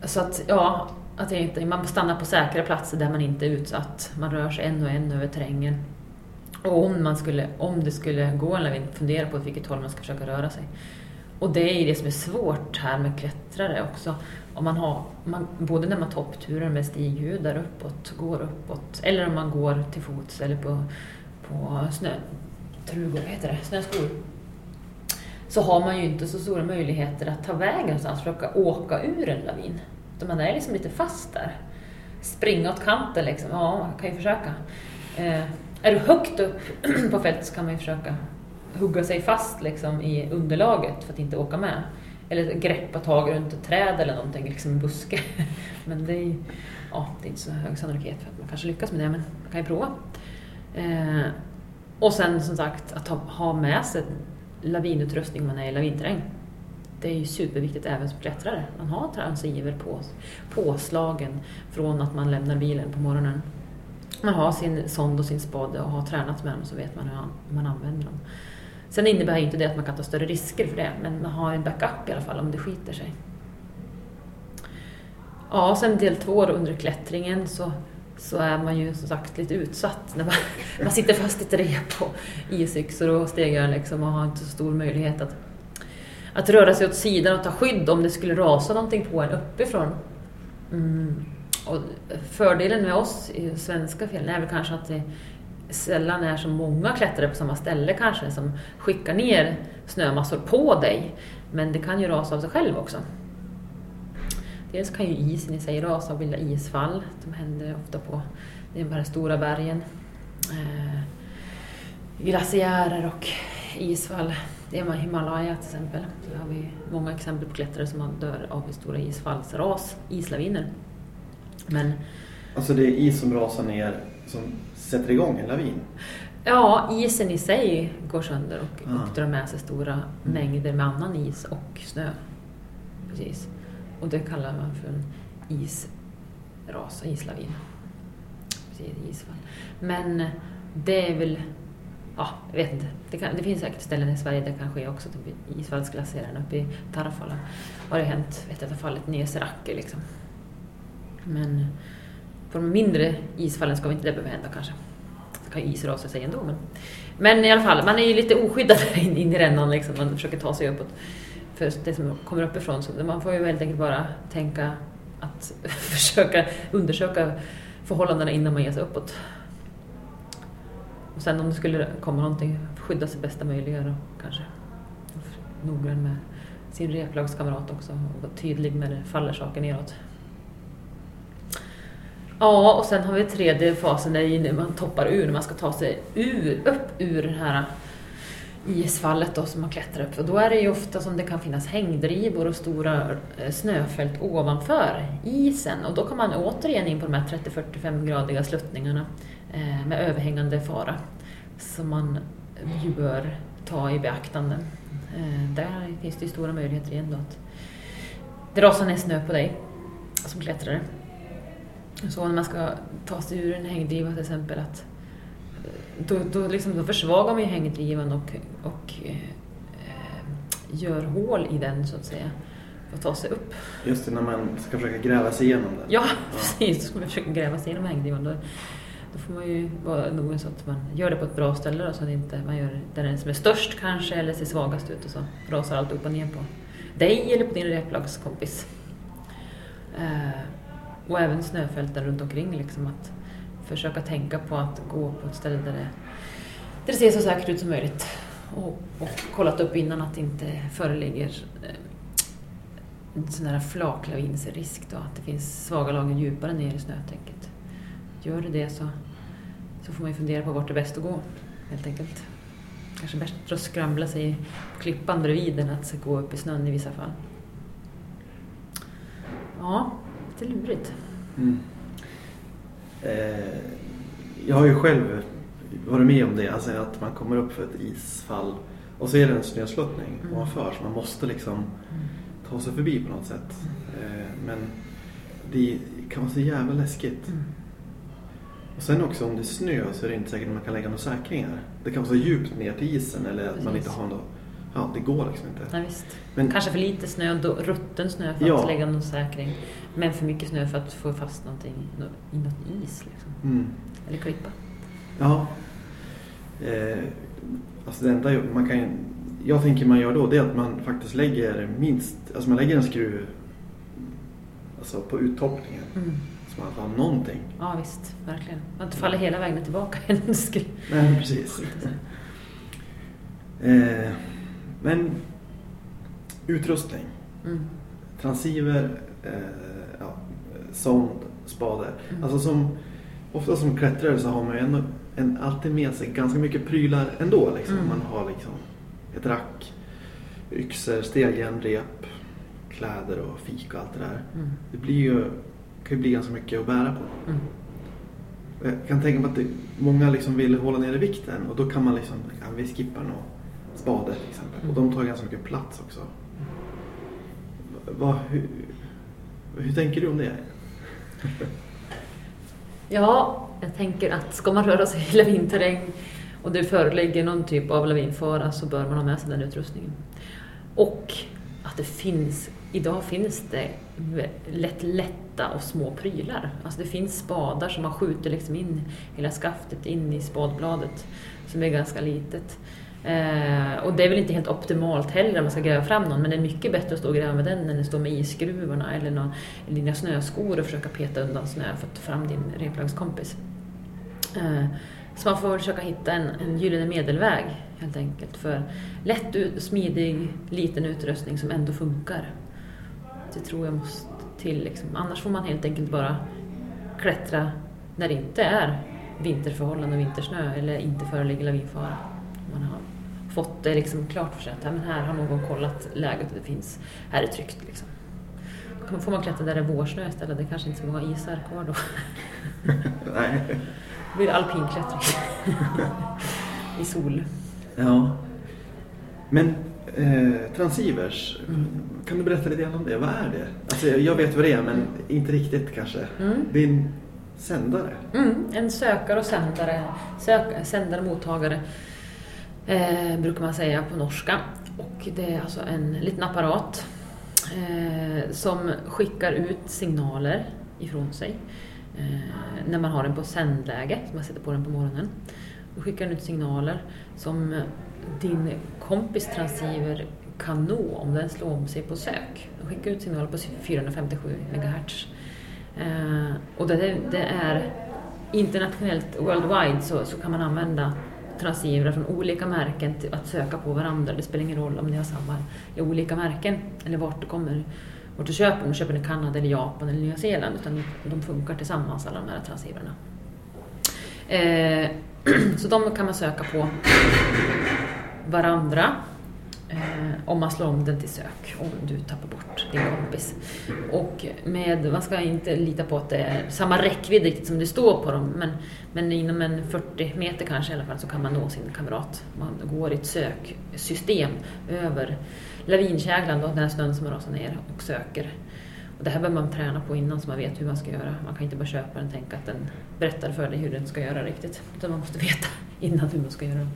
så att, ja, att jag inte, man stannar på säkra platser där man inte är utsatt. Man rör sig en och en över terrängen. Och om, man skulle, om det skulle gå en lavin, fundera på åt vilket håll man ska försöka röra sig. Och det är ju det som är svårt här med klättrare också. Om man har, man, både när man toppturar med stighudar uppåt, går uppåt, eller om man går till fots eller på, på snö, trugor, heter det, snöskor. Så har man ju inte så stora möjligheter att ta vägen någonstans, försöka åka ur en lavin. Utan man är liksom lite fast där. Springa åt kanten liksom, ja man kan ju försöka. Eh, är du högt upp på fältet så kan man ju försöka hugga sig fast liksom, i underlaget för att inte åka med. Eller greppa tag runt ett träd eller någonting, liksom en buske. Men det är, ja, det är inte så hög sannolikhet för att man kanske lyckas med det, men man kan ju prova. Eh, och sen som sagt att ha, ha med sig lavinutrustning om man är i lavinterräng det är ju superviktigt även som klättrare. Man har transceiver på, påslagen från att man lämnar bilen på morgonen. Man har sin sond och sin spade och har tränat med dem så vet man hur man använder dem. Sen innebär inte det att man kan ta större risker för det, men man har en backup i alla fall om det skiter sig. Ja, sen del två under klättringen så, så är man ju som sagt lite utsatt när man, man sitter fast i ett rep på isyxor och stegar liksom och har inte så stor möjlighet att att röra sig åt sidan och ta skydd om det skulle rasa någonting på en uppifrån. Mm. Och fördelen med oss i svenska fjällen är väl kanske att det sällan är så många klättrare på samma ställe kanske som skickar ner snömassor på dig. Men det kan ju rasa av sig själv också. Dels kan ju isen i sig rasa och bilda isfall. De händer ofta på de här stora bergen. Eh, glaciärer och isfall. Det är Himalaya till exempel. Där har vi många exempel på klättrare som dör av stora isfallsras, islaviner. Men, Alltså det är is som rasar ner som sätter igång en lavin? ja, isen i sig går sönder och, Ah. och drar med sig stora mängder med annan is och snö. Precis. Och det kallar man för en isras, islavin. Precis, isfall. Men det är väl, ja, jag vet inte. Det, kan, det finns säkert ställen i Sverige där det kan ske också. Typ isfallsglaciären uppe i Tarfala har det hänt. Vet jag, fallet har fallit liksom. Men på de mindre isfallen ska vi inte det behöva hända kanske. Det kan ju is rasa sig ändå. Men, men i alla fall, man är ju lite oskyddad in, in i rännan liksom. Man försöker ta sig uppåt. För det som kommer uppifrån. Så man får ju helt enkelt bara tänka att försöka undersöka förhållandena innan man ger sig uppåt. Och sen om det skulle komma någonting, skydda sig bästa möjliga då kanske. Noggrann med sin replagskamrat också och vara tydlig när det faller saker neråt. Ja, och sen har vi tredje fasen där när man toppar ur, när man ska ta sig ur, upp ur det här isfallet då som man klättrar upp. Och då är det ju ofta som det kan finnas hängdrivor och stora eh, snöfält ovanför isen. Och då kan man återigen in på de här 30-45 gradiga sluttningarna eh, med överhängande fara. Så man ju bör ta i beaktande. Eh, där finns det stora möjligheter igen då att det rasar ner snö på dig som klättrare. Så när man ska ta sig ur en hängdriva till exempel att då, då, liksom, då försvagar man ju hängdrivan och, och eh, gör hål i den så att säga för att ta sig upp. Just det, när man ska försöka gräva sig igenom den. Ja, precis. Då ska man försöka gräva sig igenom hängdrivan. Då, då får man ju vara noga så att man gör det på ett bra ställe då, så att inte man gör där den som är störst kanske eller ser svagast ut och så rasar allt upp och ner på dig eller på din replagskompis. Eh, och även snöfälten runt omkring liksom att försöka tänka på att gå på ett ställe där det, där det ser så säkert ut som möjligt. Och, och kollat upp innan att det inte föreligger eh, en sån här flaklavinsrisk då, att det finns svaga lager djupare ner i snötäcket. Gör det det så, så får man ju fundera på vart det är bäst att gå, helt enkelt. Kanske bättre att skramla sig på klippan bredvid än att gå upp i snön i vissa fall. Ja, lite lurigt. Mm. Eh, jag har ju själv varit med om det, alltså att man kommer upp för ett isfall och så är det en snösluttning Mm. ovanför så man måste liksom ta sig förbi på något sätt. Eh, men det kan vara så jävla läskigt. Mm. Och sen också om det är snö så är det inte säkert att man kan lägga några säkringar. Det kan vara så djupt ner till isen eller att man inte har något. Ja, det går liksom inte. Ja, visst. Men- Kanske för lite snö, då, rutten snö för Ja. att lägga någon säkring. Men för mycket snö för att få fast någonting i något is. Liksom. Mm. Eller klippa. Ja. Eh, alltså det enda man kan jag tänker man gör då det är att man faktiskt lägger minst, alltså man lägger en skruv alltså på uttoppningen. Mm. Så man har någonting. Ja visst, verkligen. Man inte faller hela vägen tillbaka. Nej, precis. Eh, men utrustning. Mm. Transceiver, eh, ja, sond, spade. Mm. Alltså som, ofta som klättrare så har man ju ändå en, alltid med sig ganska mycket prylar ändå. Liksom. Mm. Man har liksom ett rack, yxor, steljärnrep, kläder och fik och allt det där. Mm. Det blir ju, kan ju bli ganska mycket att bära på. Mm. Jag kan tänka mig att det, många liksom vill hålla nere vikten och då kan man liksom, ja, vi skippar nog spade till exempel. Och de tar ganska mycket plats också. Vad, hur, hur tänker du om det? Ja, jag tänker att ska man röra sig i lavinterräng och det föreligger någon typ av lavinfara så bör man ha med sig den utrustningen. Och att det finns, idag finns det lätt lätta och små prylar. Alltså det finns spadar som man skjuter liksom in hela skaftet in i spadbladet som är ganska litet. Eh, och det är väl inte helt optimalt heller om man ska gräva fram någon men det är mycket bättre att stå och gräva med den än att stå med isskruvarna eller någon, dina snöskor och försöka peta undan snö för att få fram din replagskompis. Eh, så man får försöka hitta en, en gyllene medelväg helt enkelt. För lätt, smidig, liten utrustning som ändå funkar. Det tror jag måste till. Liksom. Annars får man helt enkelt bara klättra när det inte är vinterförhållanden och vintersnö eller inte föreligger lavinfara. Man har fått det liksom klart för sig att ja, men här har någon kollat läget och det finns, här är tryggt. Liksom. Då får man klättra där det är vårsnö istället. Det är kanske inte så många isar kvar då. Nej. Det blir alpinklättring. I sol. Ja. Men eh, transivers, Mm. kan du berätta lite grann om det? Vad är det? Alltså, jag vet vad det är men inte riktigt kanske. Mm. Det är en sändare. Mm, en sökare och sändare, sök, sändare mottagare eh, brukar man säga på norska. Och det är alltså en liten apparat eh, som skickar ut signaler ifrån sig eh, när man har den på sändläge, så man sätter på den på morgonen. Då skickar den ut signaler som din kompis transceiver kan nå om den slår om sig på sök. Den skickar ut signaler på 457 MHz. Eh, och det, det är internationellt, worldwide, så, så kan man använda transceivrar från olika märken till att söka på varandra. Det spelar ingen roll om ni har samma i olika märken eller vart du kommer, vart du köper dem. Du köper den i Kanada, eller Japan eller Nya Zeeland. Utan de funkar tillsammans alla de här transceivrarna. Eh, så de kan man söka på varandra eh, om man slår om den till sök, om du tappar bort din kompis. Och med, man ska inte lita på att det är samma räckvidd riktigt som det står på dem, men, men inom en 40 meter kanske i alla fall så kan man nå sin kamrat. Man går i ett söksystem över lavinkäglan, då, den här snön som har rasat ner, och söker. Och det här behöver man träna på innan så man vet hur man ska göra. Man kan inte bara köpa den och tänka att den berättar för dig hur den ska göra riktigt. Utan man måste veta innan hur man ska göra.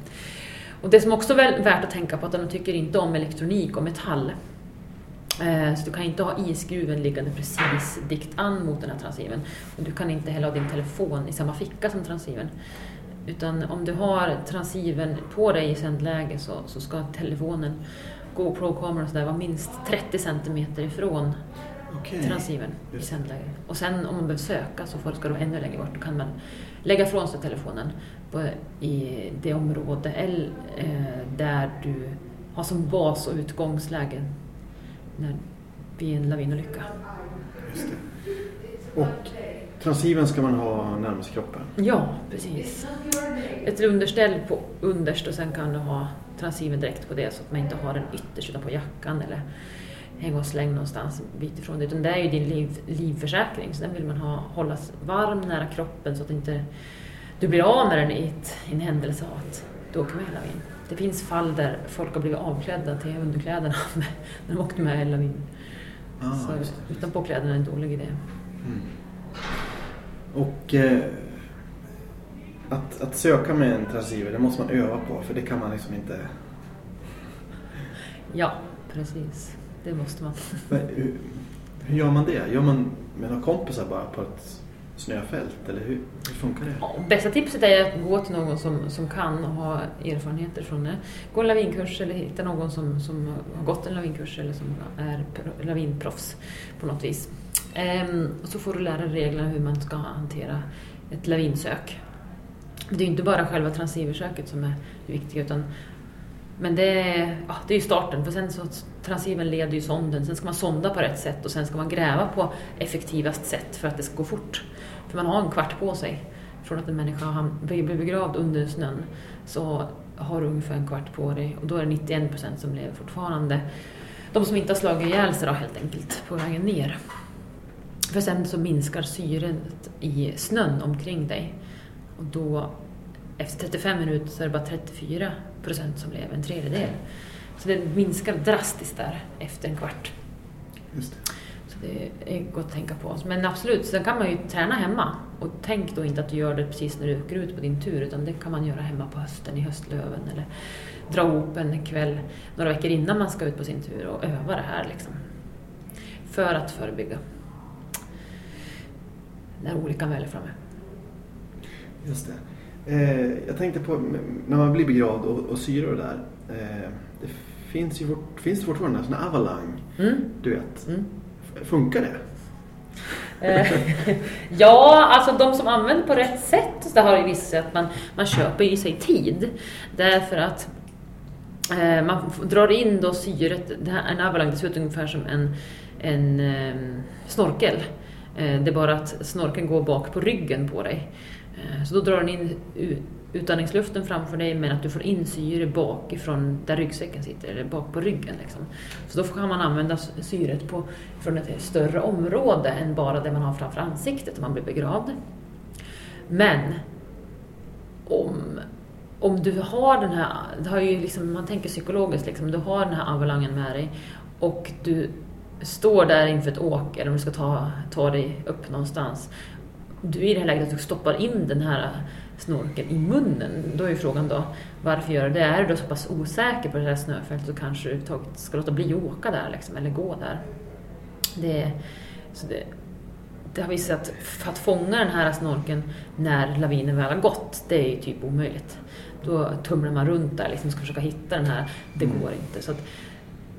Och det som också är värt att tänka på är att de tycker inte om elektronik och metall. Eh, Så du kan inte ha iskruven liggande precis dikt an mot den här transceivern. Och du kan inte heller ha din telefon i samma ficka som transceivern. Utan om du har transceivern på dig i sändläge så, så ska telefonen, GoPro-kameran och sådär vara minst 30 centimeter ifrån Okej. transceivern i sändläge. Och sen om man behöver söka så ska du vara ännu längre bort. Då kan man lägga ifrån sig telefonen på, i det område eller, eh, där du har som bas och utgångsläge när, vid en lavinolycka. Just det. Och transceivern ska man ha närmast kroppen. Ja, precis. Ett underställ på underst och sen kan du ha transceivern direkt på det så att man inte har den ytterst utan på jackan eller häng och släng någonstans en bit ifrån det. Utan det är ju din liv, livförsäkring så den vill man ha, hållas varm nära kroppen så att inte du blir av med den i, ett, i en händelse av att du åker med i lavin. Det finns fall där folk har blivit avklädda till underkläderna när de åkte med i lavin. Ah, så just det. utanpå kläderna är en dålig idé. Mm. Och eh, att, att söka med en transceiver, det måste man öva på för det kan man liksom inte... Ja, precis. Det måste man. Men Hur, hur gör man det? Gör man med några kompisar bara på ett snöfält eller hur, hur funkar det? Ja, bästa tipset är att gå till någon som, som kan och har erfarenheter från det. Gå en lavinkurs eller hitta någon som, som har gått en lavinkurs eller som är lavinproffs på något vis. Ehm, och så får du lära dig reglerna hur man ska hantera ett lavinsök. Det är inte bara själva transceiversöket som är det viktiga utan men det är, ja, det är ju starten, för sen så transceivern leder ju sonden, sen ska man sonda på rätt sätt och sen ska man gräva på effektivast sätt för att det ska gå fort. För man har en kvart på sig. Från att en människa blir begravd under snön så har du ungefär en kvart på dig och då är det 91 procent som lever fortfarande. De som inte har slagit ihjäl sig då helt enkelt på vägen ner. För sen så minskar syret i snön omkring dig. Och då efter 35 minuter så är det bara 34 procent som lever, en tredjedel. Så det minskar drastiskt där efter en kvart. Just det. Det är gott att tänka på. Men absolut, sen kan man ju träna hemma. Och tänk då inte att du gör det precis när du åker ut på din tur, utan det kan man göra hemma på hösten i höstlöven eller dra ihop en kväll några veckor innan man ska ut på sin tur och öva det här liksom. För att förebygga när olyckan väl är framme. Just det. Eh, jag tänkte på när man blir begravd och, och syre och det där. Eh, det finns ju fort, finns det fortfarande sån här avalang, Mm. du vet. Mm. Funkar det? Eh, ja, alltså de som använder på rätt sätt så har ju visat att man, man köper i sig tid. Därför att Eh, man drar in då syret, det här, en avalang ser ut ungefär som en, en eh, snorkel. Eh, det är bara att snorkeln går bak på ryggen på dig. Eh, så då drar den in utandningsluften framför dig men att du får in syre bakifrån där ryggsäcken sitter, eller bak på ryggen. Liksom. Så då kan man använda syret på, från ett större område än bara det man har framför ansiktet om man blir begravd. Men om, om du har den här, det har ju liksom, man tänker psykologiskt, liksom, du har den här avalangen med dig och du står där inför ett åk eller om du ska ta, ta dig upp någonstans. Du är i det här läget att du stoppar in den här snorkeln i munnen. Då är ju frågan då, varför gör du det? Är du då så pass osäker på det här snöfältet så kanske du ska låta bli att åka där liksom, eller gå där. Det, så det, det har visat att för att fånga den här snorkeln när lavinen väl har gått, det är ju typ omöjligt. Då tumlar man runt där liksom, ska försöka hitta den här, det Mm. går inte. Så att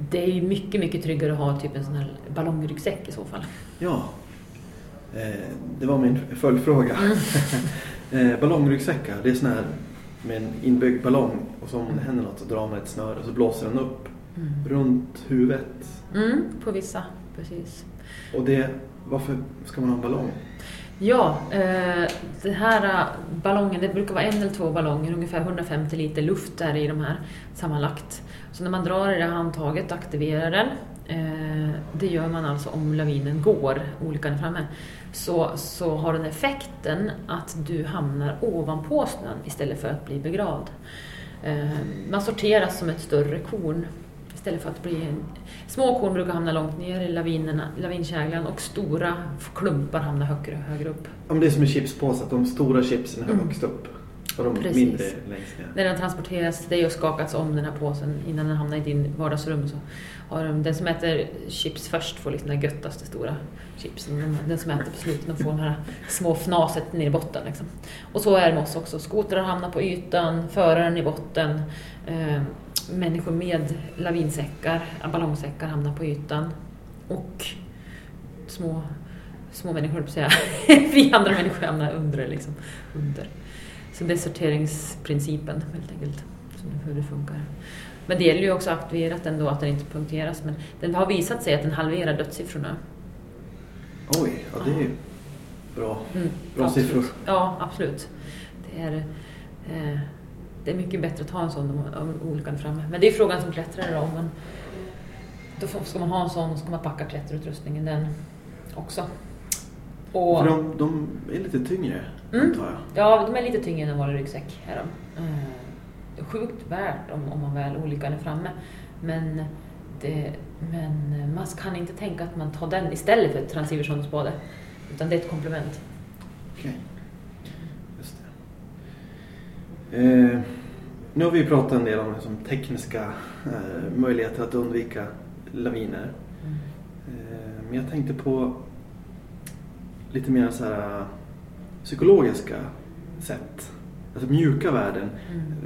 det är ju mycket, mycket tryggare att ha typ en sån här ballongryggsäck i så fall. Ja, eh, det var min följdfråga. Eh, ballongryggsäckar, det är sån här med en inbyggd ballong och så om det händer något så drar man ett snöre och så blåser den upp runt huvudet. Mm, på vissa, precis. Och det, varför ska man ha en ballong? Ja, eh, den här eh, ballongen, det brukar vara en eller två ballonger, ungefär 150 liter luft är i de här sammanlagt. Så när man drar i det här handtaget och aktiverar den, det gör man alltså om lavinen går, olyckan är framme, så, så har den effekten att du hamnar ovanpå snön istället för att bli begravd. Eh, man sorteras som ett större korn istället för att bli en... Små korn brukar hamna långt ner i lavinerna, lavinkäglan och stora klumpar hamnar högre, högre upp. Men det är som en chipspåse, att de stora chipsen är Mm. högst upp och de Precis. mindre längst ner. När den transporteras till dig och skakats om den här påsen innan den hamnar i din vardagsrum så har de, den som äter chips först får liksom den göttaste stora chipsen. Den- Den som äter på slutet får de här små fnaset ner i botten. Liksom. Och så är det med oss också. Skotrar hamnar på ytan, föraren i botten. Eh, människor med lavinsäckar, ballongsäckar hamnar på ytan. Och små, små människor, säga. Vi andra människor hamnar under. Liksom, under. Så det är sorteringsprincipen helt enkelt, hur det funkar. Men det gäller ju också aktiverat ändå att den inte punkteras. Men den har visat sig att den halverar dödssiffrorna. Oj, ja det är ju bra. Mm, Bra absolut. siffror. Ja, absolut. Det är, eh, det är mycket bättre att ha en sån om, om olyckan framme. Men det är frågan som klättrare då. Om man, då ska man ha en sån ska man packa klätterutrustningen den också. Och, För de, de är lite tyngre, Mm. antar jag. Ja, de är lite tyngre än vanlig ryggsäck. Är de. Eh, sjukt värt om, om man väl olyckan är framme. Men, det, men man kan inte tänka att man tar den istället för ett transversion och spade. Utan det är ett komplement. Okej. Just det. Eh, nu har vi pratat en del om liksom, tekniska eh, möjligheter att undvika laviner. Eh, men jag tänkte på lite mer så här eh, psykologiska sätt. Alltså mjuka värden.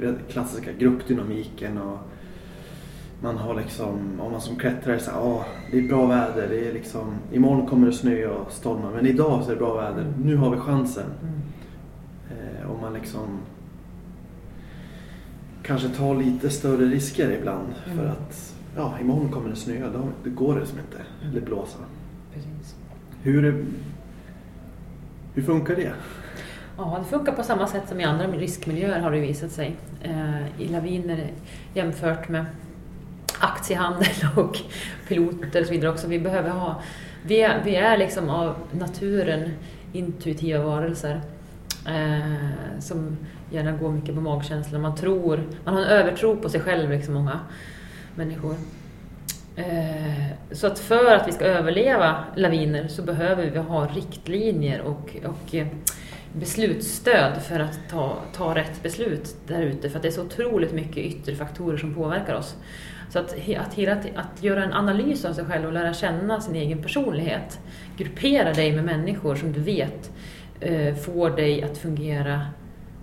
Mm. Klassiska gruppdynamiken och man har liksom, om man som klättrare säger ja det är bra väder, det är liksom, imorgon kommer det snö och storma men idag så är det bra väder, nu har vi chansen. Mm. Eh, om man liksom kanske tar lite större risker ibland för Mm. att ja, imorgon kommer det snöa, då det går det som inte, Mm. eller blåsa. Precis. Hur, är- hur funkar det? Ja, det funkar på samma sätt som i andra riskmiljöer har det visat sig. Eh, I laviner jämfört med aktiehandel och piloter och så vidare också. Vi behöver ha... Vi är, vi är liksom av naturen intuitiva varelser eh, som gärna går mycket på magkänsla. Man tror, man har en övertro på sig själv, liksom många människor. Eh, så att för att vi ska överleva laviner så behöver vi ha riktlinjer och, och eh, beslutsstöd för att ta, ta rätt beslut där ute. För att det är så otroligt mycket yttre faktorer som påverkar oss. Så att, att, hela, att göra en analys av sig själv och lära känna sin egen personlighet. Gruppera dig med människor som du vet eh, får dig att fungera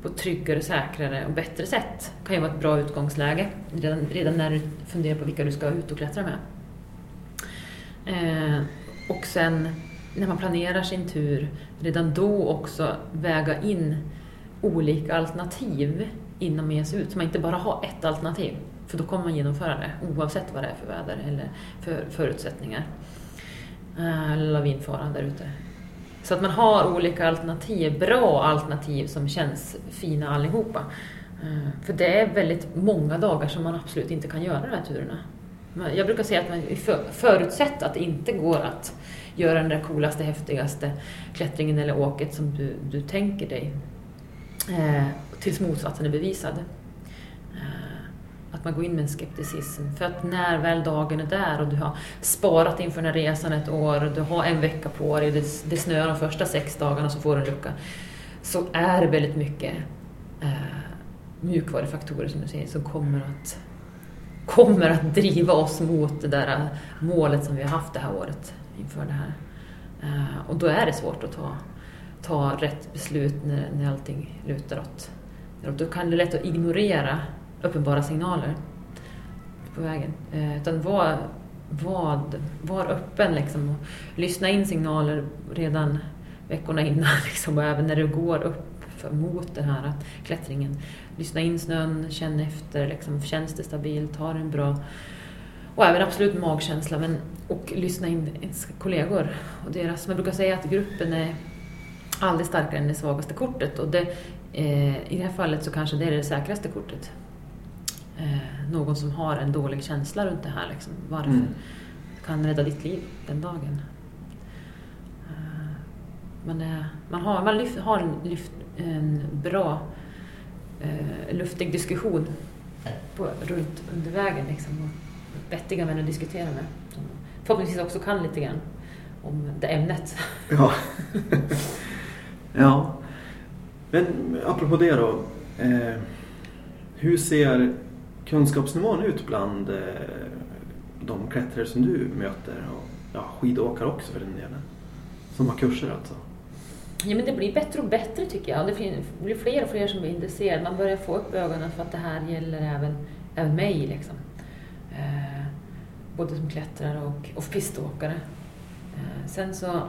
på ett tryggare, säkrare och bättre sätt. kan ju vara ett bra utgångsläge redan, redan när du funderar på vilka du ska ut och klättra med. Eh, och sen när man planerar sin tur, redan då också väga in olika alternativ innan man ger sig ut. Så man inte bara har ett alternativ. För då kommer man genomföra det oavsett vad det är för väder eller för förutsättningar. Eh, lavinfaran där ute. Så att man har olika alternativ, bra alternativ som känns fina allihopa. Eh, för det är väldigt många dagar som man absolut inte kan göra de här turerna. Jag brukar säga att man förutsätt att det inte går att göra den där coolaste, häftigaste klättringen eller åket som du, du tänker dig. Eh, tills motsatsen är bevisad. Att man går in med en skepticism. För att när väl dagen är där och du har sparat inför den här resan ett år, du har en vecka på dig, det, det snöar de första sex dagarna så får du en lucka. Så är det väldigt mycket eh, mjukvarufaktorer som du säger som kommer att, kommer att driva oss mot det där målet som vi har haft det här året inför det här. Eh, och då är det svårt att ta, ta rätt beslut när, när allting lutar åt. Då kan det lätt att ignorera uppenbara signaler på vägen. Eh, utan var, var, var öppen liksom och lyssna in signaler redan veckorna innan liksom, och även när du går upp mot den här klättringen. Lyssna in snön, känn efter, liksom, känns det stabilt, har en bra och även absolut magkänsla men, och lyssna in ens kollegor. Och deras, man brukar säga att gruppen är aldrig starkare än det svagaste kortet och det, eh, i det här fallet så kanske det är det säkraste kortet. Eh, någon som har en dålig känsla runt det här. Liksom. Varför mm. kan rädda ditt liv den dagen. Eh, man, är, man, har, man lyft, har en, lyft, en bra eh, luftig diskussion på, runt under vägen. Liksom vettiga män att diskutera med. Som förhoppningsvis också kan lite grann om det ämnet. Ja. ja. Men apropå det då. Eh, hur ser kunskapsnivån ut bland eh, de klättrare som du möter? Och ja, skidåkare också för den delen. Som har kurser alltså. Ja, men det blir bättre och bättre tycker jag. Det blir fler och fler som blir intresserade. Man börjar få upp ögonen för att det här gäller även, även mig. Liksom. Eh, både som klättrare och, och piståkare. Eh, sen så,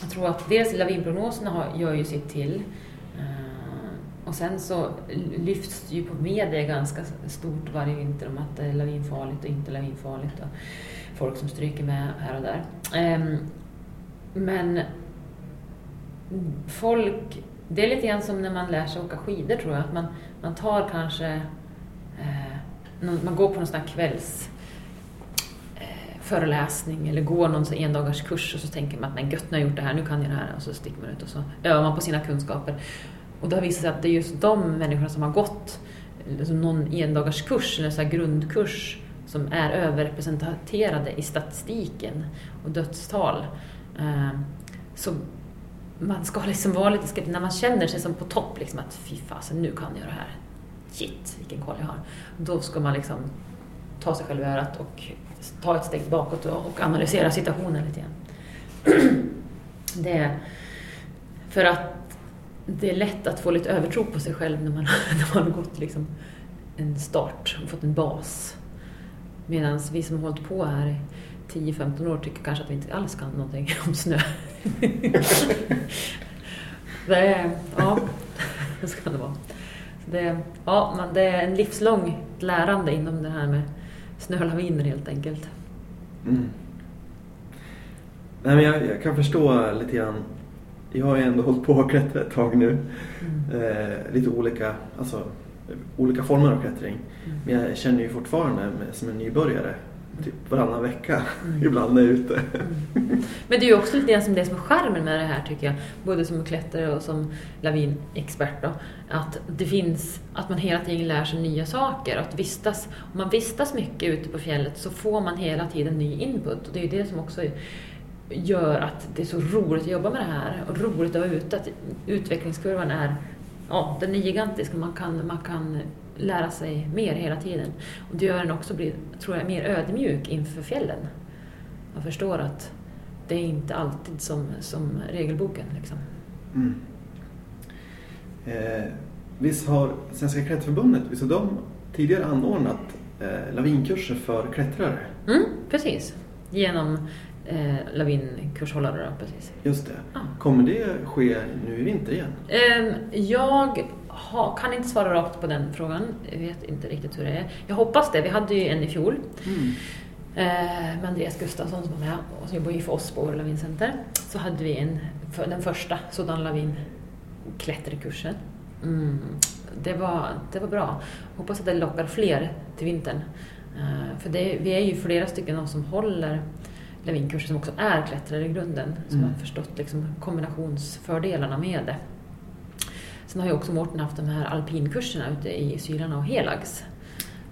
jag tror att dels lavinprognoserna har, gör ju sitt till. Och sen så lyfts ju på media ganska stort varje vinter om att det är lavinfarligt och inte lavinfarligt. Och folk som stryker med här och där. Ehm, men folk, det är lite grann som när man lär sig åka skidor tror jag. Att man, man tar kanske, eh, man går på någon sån här kvälls eh, föreläsning eller går någon endagars kurs och så tänker man att nej gött, nu har jag gjort det här, nu kan jag det här och så sticker man ut och så övar man på sina kunskaper. Och det har visat sig att det är just de människorna som har gått liksom någon endagars kurs eller så grundkurs som är överrepresenterade i statistiken och dödstal. Eh, så man ska liksom vara lite skeptisk när man känner sig som på topp, liksom att fy fasen, nu kan jag det här. Shit, vilken koll jag har. Då ska man liksom ta sig själv i örat och ta ett steg bakåt och analysera situationen lite grann. Det, för att det är lätt att få lite övertro på sig själv när man, när man har gått liksom en start och fått en bas. Medan vi som har hållit på här i 10-15 år tycker kanske att vi inte alls kan någonting om snö. det är, ja, så kan det vara. Det, ja, men det är en livslång lärande inom det här med snölaviner helt enkelt. Mm. Nej, men jag, jag, kan förstå lite grann. Jag har ju ändå hållit på att klättra ett tag nu. Mm. Eh, lite olika, alltså, olika former av klättring. Mm. Men jag känner ju fortfarande som en nybörjare typ varannan vecka mm. ibland när jag är ute. Mm. Men det är ju också lite grann som det som är skärmen med det här tycker jag, både som klättrare och som lavinexpert då, att det finns, att man hela tiden lär sig nya saker. Att vistas, om man vistas mycket ute på fjället så får man hela tiden ny input och det är ju det som också gör att det är så roligt att jobba med det här och roligt att vara ute, att utvecklingskurvan är, ja, den är gigantisk man kan, man kan lära sig mer hela tiden. Och det gör en också, blir, tror jag, mer ödmjuk inför fjällen. Man förstår att det är inte alltid som, som regelboken. Liksom. Mm. Eh, visst har Svenska klätterförbundet, visst har de tidigare anordnat eh, lavinkurser för klättrare? Mm, precis, genom eh, lavinkurshållare. Då, precis. Just det. Ja. Kommer det ske nu i vinter igen? Eh, jag ha, kan inte svara rakt på den frågan. Jag vet inte riktigt hur det är. Jag hoppas det. Vi hade ju en i fjol. Mm. Eh, med Andreas Gustafsson som var med och som jobbar ju för oss på Åre Lavincenter. Så hade vi en, för den första sådan lavin klätterkursen. Mm. Det, var, det var bra. Hoppas att det lockar fler till vintern. Eh, för det, vi är ju flera stycken som håller lavinkurser som också är klättrare i grunden. Som Mm. har förstått liksom kombinationsfördelarna med det. Sen har ju också Mårten haft de här alpinkurserna ute i Sylarna och Helags.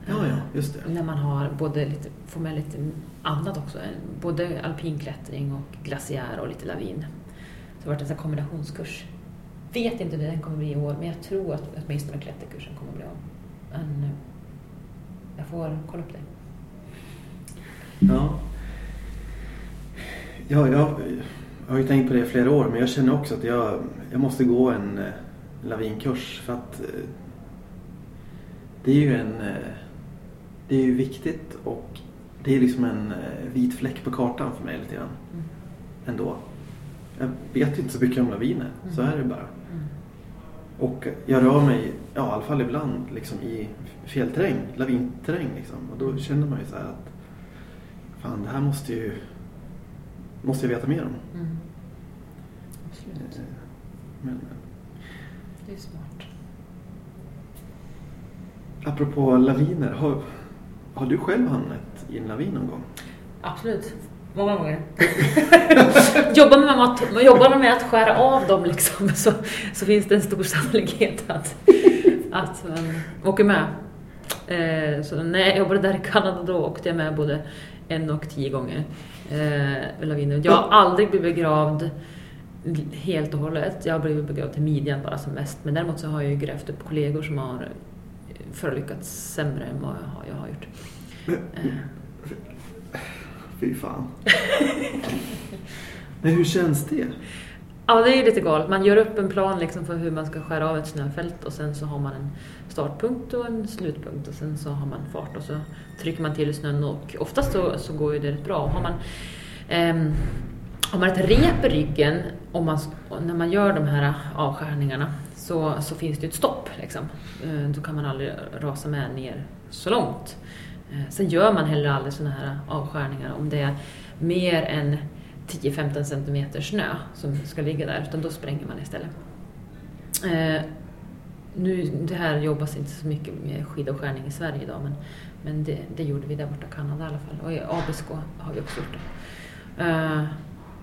Ja, ja, just det. När man har både lite, får med lite annat också. Både alpinklättring och glaciär och lite lavin. Så det har varit en kombinationskurs. Vet inte hur den kommer bli i år, men jag tror att åtminstone klätterkursen kommer bli av. Men eh, jag får kolla upp det. Ja. Ja, jag har ju tänkt på det i flera år men jag känner också att jag, jag måste gå en eh, lavinkurs för att eh, det är ju en eh, det är ju viktigt och det är liksom en vit fläck på kartan för mig lite grann Mm. ändå. Jag vet inte så mycket om laviner, så Mm. är det bara. Mm. Och jag rör mig, ja, i alla fall ibland, liksom i fel terräng, lavinterräng. Liksom. Och då känner man ju så här att fan, det här måste ju måste jag veta mer om. Mm. Absolut. Men Det är smart. apropå laviner, har, har du själv hamnat i en lavin någon gång? Absolut. Många gånger. jobbar, man med att, jobbar man med att skära av dem liksom, så, så finns det en stor sannolikhet att, att man åker med. Eh, så när jag jobbade där i Kanada då åkte jag med både en och tio gånger. Eh, med laviner. Jag har aldrig blivit begravd helt och hållet. Jag har blivit begravd till midjan bara som mest. Men däremot så har jag ju grävt upp kollegor som har förolyckats sämre än vad jag har, jag har gjort. Eh, Fy fan. Men hur känns det? Ja, det är ju lite galet. Man gör upp en plan liksom för hur man ska skära av ett snöfält och sen så har man en startpunkt och en slutpunkt och sen så har man fart och så trycker man till snön och oftast så, så går ju det rätt bra. Har man, eh, har man ett rep i ryggen och man, när man gör de här avskärningarna så, så finns det ju ett stopp. Liksom. Eh, Då kan man aldrig rasa med ner så långt. Eh, Sen gör man heller aldrig sådana här avskärningar om det är mer än 10-15 centimeter snö som ska ligga där, utan då spränger man istället. Eh, nu, det här jobbas inte så mycket med skidavskärning i Sverige idag, men, men det, det gjorde vi där borta i Kanada i alla fall. Och i Abisko har vi också gjort det. Eh,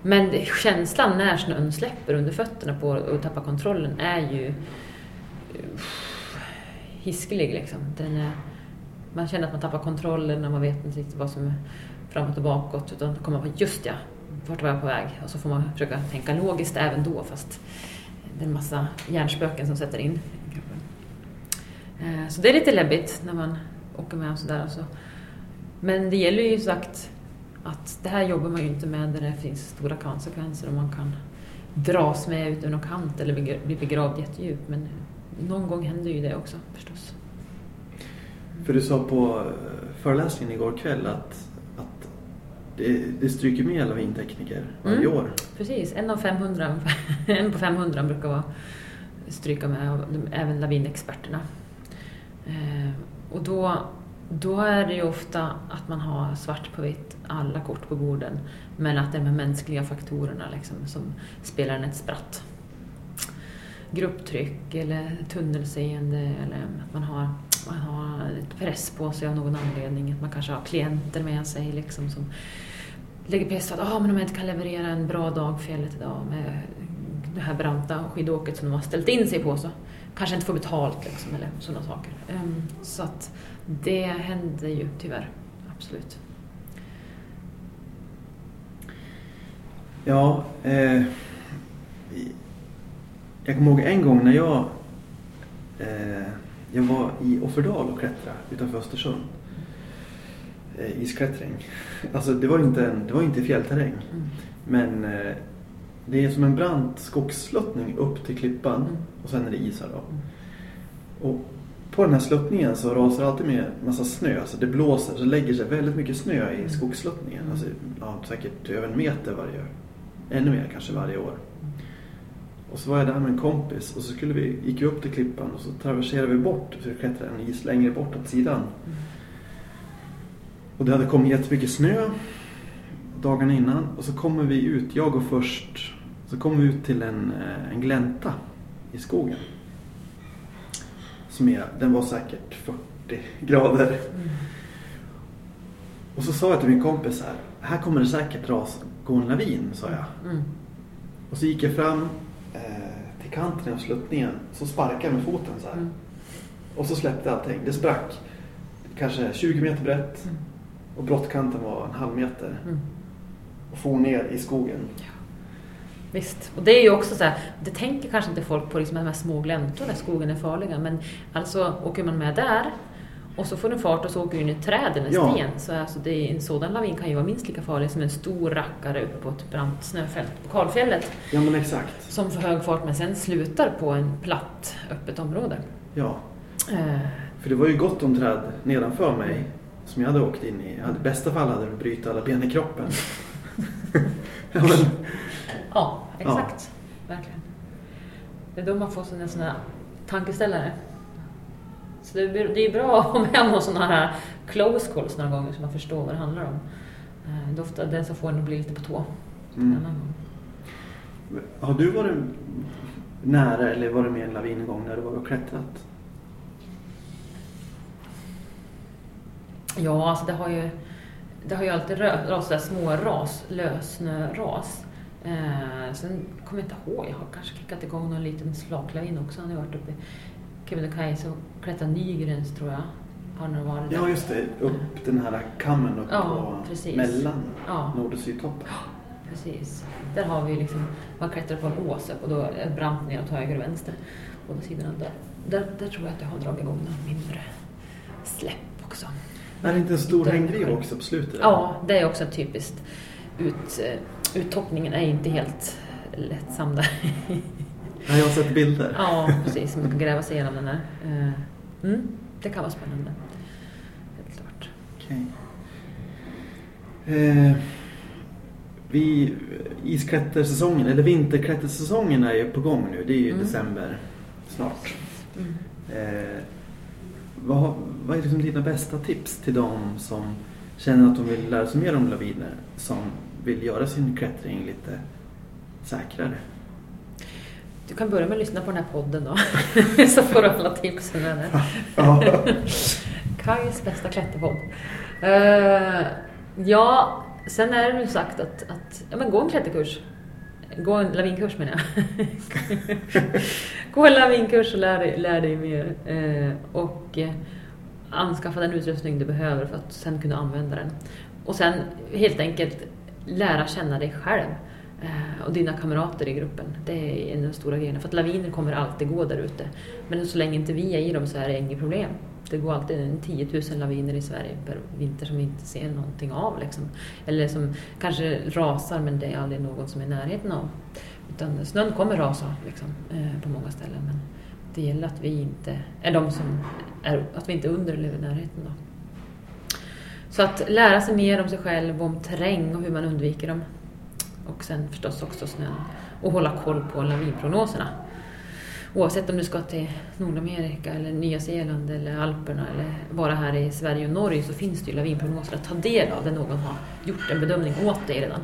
men det, känslan när snön släpper under fötterna på och tappar kontrollen är ju uh, hiskelig. Liksom. Den är, man känner att man tappar kontrollen och man vet inte riktigt vad som är framåt och bakåt. Utan kommer på, just ja, vart var jag på väg? Och så får man försöka tänka logiskt även då fast det är en massa hjärnspöken som sätter in eh, Så det är lite läbbigt när man åker med och sådär. Så. Men det gäller ju sagt att det här jobbar man ju inte med där det finns stora konsekvenser och man kan dras med ut över någon kant eller bli begravd jättedjupt. Men någon gång händer ju det också förstås. För du sa på eh, föreläsningen igår kväll att det, det stryker med lavintekniker varje Mm. år. Precis, en av 500, en på 500 brukar vara stryka med även lavinexperterna. Eh, och då, då är det ju ofta att man har svart på vitt, alla kort på borden, men att det är de mänskliga faktorerna liksom, som spelar en ett spratt. Grupptryck eller tunnelseende eller att man har, man har lite press på sig av någon anledning, att man kanske har klienter med sig liksom, som lägger press på att ah, men om jag inte kan leverera en bra dag fjället idag med det här branta skidåket som de har ställt in sig på så kanske inte får betalt liksom, eller sådana saker. Ehm, så att det händer ju tyvärr, absolut. Ja, eh, jag kommer ihåg en gång när jag, eh, jag var i Offerdal och klättrade utanför Östersund. Eh, isklättring. Alltså det var inte, en, det var inte fjällterräng. Mm. Men eh, det är som en brant skogssluttning upp till klippan Mm. och sen är det isar då. Mm. Och på den här sluttningen så rasar det alltid med massa snö. Alltså det blåser så lägger sig väldigt mycket snö i Mm. skogssluttningen. Alltså, ja, säkert över en meter varje Ännu mer kanske varje år. Och så var jag där med en kompis och så skulle vi, gick vi upp till klippan och så traverserade vi bort för att klättra en is längre bort åt sidan. Och det hade kommit jättemycket snö dagarna innan och så kommer vi ut, jag går först, så kommer vi ut till en, eh, en glänta i skogen. Som är, den var säkert 40 grader. Mm. Och så sa jag till min kompis här, här kommer det säkert ras, gå en lavin, sa jag. Mm. Och så gick jag fram eh, till kanten av sluttningen, så sparkade jag med foten så här. Mm. Och så släppte allting. Det sprack kanske 20 meter brett Mm. och brottkanten var en halv meter. Mm. Och for ner i skogen. Visst, och det är ju också så här, det tänker kanske inte folk på liksom de här små gläntorna där skogen är farliga, men alltså åker man med där och så får den fart och så åker du in i ett träd eller en Ja. sten, så alltså det en sådan lavin kan ju vara minst lika farlig som en stor rackare uppe på ett brant snöfält på kalfjället Ja men exakt. som får hög fart men sen slutar på en platt, öppet område. Ja. Eh, För det var ju gott om träd nedanför mig som jag hade åkt in i. I bästa fall hade det brutit alla ben i kroppen. ja, men, ja, exakt. Verkligen. Det är då man får här tankeställare. Så det är, det är bra att ha med någon sån här close calls några gånger så man förstår vad det handlar om. Eh, Det är ofta den som får en att bli lite på tå. Mm. Har du varit nära eller varit med i en lavin en gång när du var och klättrat? Ja, alltså det har ju, det har ju alltid rasat små ras, lössnöras. Eh, sen kommer jag inte ihåg, jag har kanske kickat igång någon liten slaklavin också. Han har varit uppe Kebnekaise och klättrat Nygrens tror jag. Har nog varit där. Ja just det, upp den här kammen upp Ja, på precis. mellan Ja. nord och sydtoppen. Precis. Där har vi liksom, man klättrar på en ås och då är det brant ner åt höger och vänster. Båda sidorna. Där, där, där tror jag att jag har dragit igång någon mindre släpp också. Är det inte en stor själv. också på slutet? Ja, det är också typiskt. Ut, eh, uttoppningen är inte helt lättsam där. Ja, jag har sett bilder. ja, precis. Man kan gräva sig igenom den där. Eh, Mm, det kan vara spännande. Helt klart. Okej. Eh, vi, isklättersäsongen, eller vinterklättersäsongen är ju på gång nu. Det är ju Mm. december snart. Mm. Eh, vad, vad är liksom dina bästa tips till de som känner att de vill lära sig mer om laviner? Som vill göra sin klättring lite säkrare? Du kan börja med att lyssna på den här podden då. Så får du alla tipsen med det. Ja. Kajs bästa klätterpodd. Eh, ja, sen är det väl sagt att, att ja, men gå en klätterkurs. Gå en lavinkurs menar jag. gå en lavinkurs och lär lär dig mer. Eh, och eh, anskaffa den utrustning du behöver för att sen kunna använda den. Och sen helt enkelt lära känna dig själv Eh, och dina kamrater i gruppen. Det är en av de stora grejerna. För att laviner kommer alltid gå där ute. Men så länge inte vi är i dem så är det inget problem. Det går alltid en 10 000 laviner i Sverige per vinter som vi inte ser någonting av. Liksom. Eller som kanske rasar men det är aldrig någon som är i närheten av. Utan snön kommer rasa liksom, eh, på många ställen. Men det gäller att vi inte är de som är, att vi inte är under eller i närheten. Då. Så att lära sig mer om sig själv, om terräng och hur man undviker dem. Och sen förstås också snön. Och hålla koll på lavinprognoserna. Oavsett om du ska till Nordamerika eller Nya Zeeland eller Alperna eller bara här i Sverige och Norge så finns det ju lavinprognoser att ta del av där någon har gjort en bedömning åt dig redan.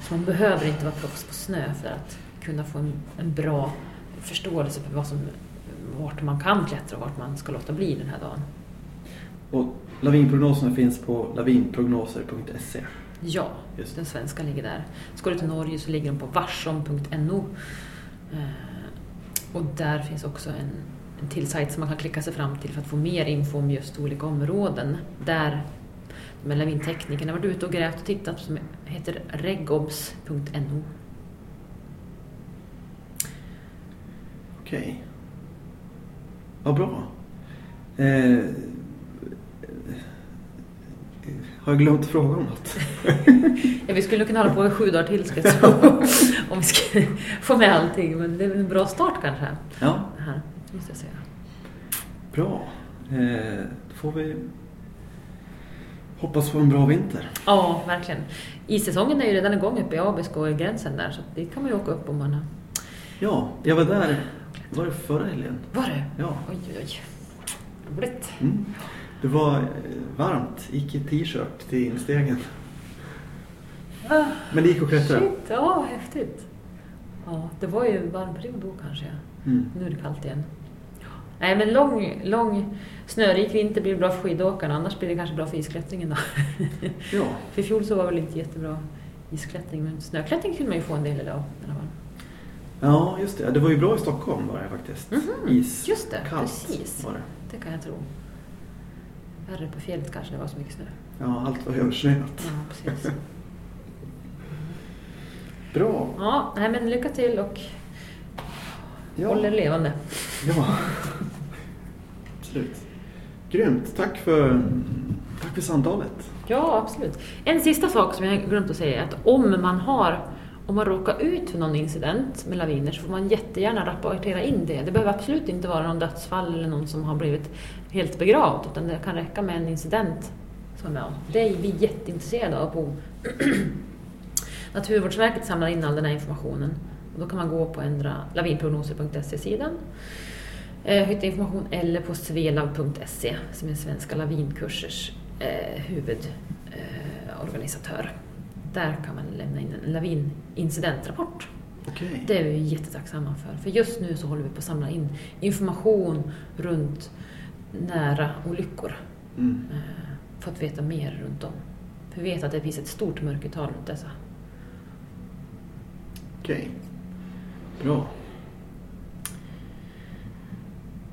Så man behöver inte vara proffs på snö för att kunna få en, en bra förståelse för vad som, vart man kan klättra och vart man ska låta bli den här dagen. Och lavinprognoserna finns på lavinprognoser.se. Ja, Just. den svenska ligger där. Ska du till Norge så ligger den på varsom.no. Eh, Och där finns också en, en till sajt som man kan klicka sig fram till för att få mer info om just olika områden. Där de här lavinteknikerna varit ute och grävt och tittat som heter regobs.no. Okej. Vad bra. Eh, har jag glömt fråga om något? Ja, vi skulle kunna hålla på i sju dagar till ska jag om vi ska få med allting. Men det är väl en bra start kanske. Ja, Det här, måste jag säga. bra. Eh, då får vi hoppas på en bra vinter. Ja, verkligen. Issäsongen är ju redan igång uppe i Abisko och i gränsen där så dit kan man ju åka upp om man har Ja, jag var där, var det förra helgen? Var det? Ja. Oj, oj, oj. Roligt. Mm. Det var eh, varmt, gick i t-shirt till instegen. Ah, Men det gick att klättra. shit, ja, häftigt. Ja, det var ju en varm period då kanske. Mm. Nu är det kallt igen. Nej, men lång, lång snörik vinter blir bra för skidåkarna, annars blir det kanske bra för isklättringen då. Ja, för i fjol så var det väl inte jättebra isklättring, men snöklättring kunde man ju få en del av ja, just det. Det var ju bra i Stockholm var det faktiskt. Mhm, Is, just det, kallt precis. var det. Det kan jag tro. Värre på fjället kanske det var så mycket snö. Ja, allt var översnöat. Ja, precis. Bra. Ja, nej men lycka till och Ja. håll er levande. Ja, absolut. Grymt. Tack för, tack för samtalet. Ja, absolut. En sista sak som jag glömt att säga är att om man har om man råkar ut för någon incident med laviner så får man jättegärna rapportera in det. Det behöver absolut inte vara någon dödsfall eller någon som har blivit helt begravd utan det kan räcka med en incident som om. Det är vi jätteintresserade av på Naturvårdsverket samlar in all den här informationen och då kan man gå på ändra lavinprognoser.se-sidan eh, hitta information eller på svelav.se som är Svenska lavinkursers eh, huvudorganisatör. Där kan man lämna in en lavinincidentrapport. Okej. Det är vi jättetacksamma för. För just nu så håller vi på att samla in information runt nära olyckor. Mm. Eh, för att veta mer runt om. För vi vet att det finns ett stort mörkertal runt dessa. Okej. Bra.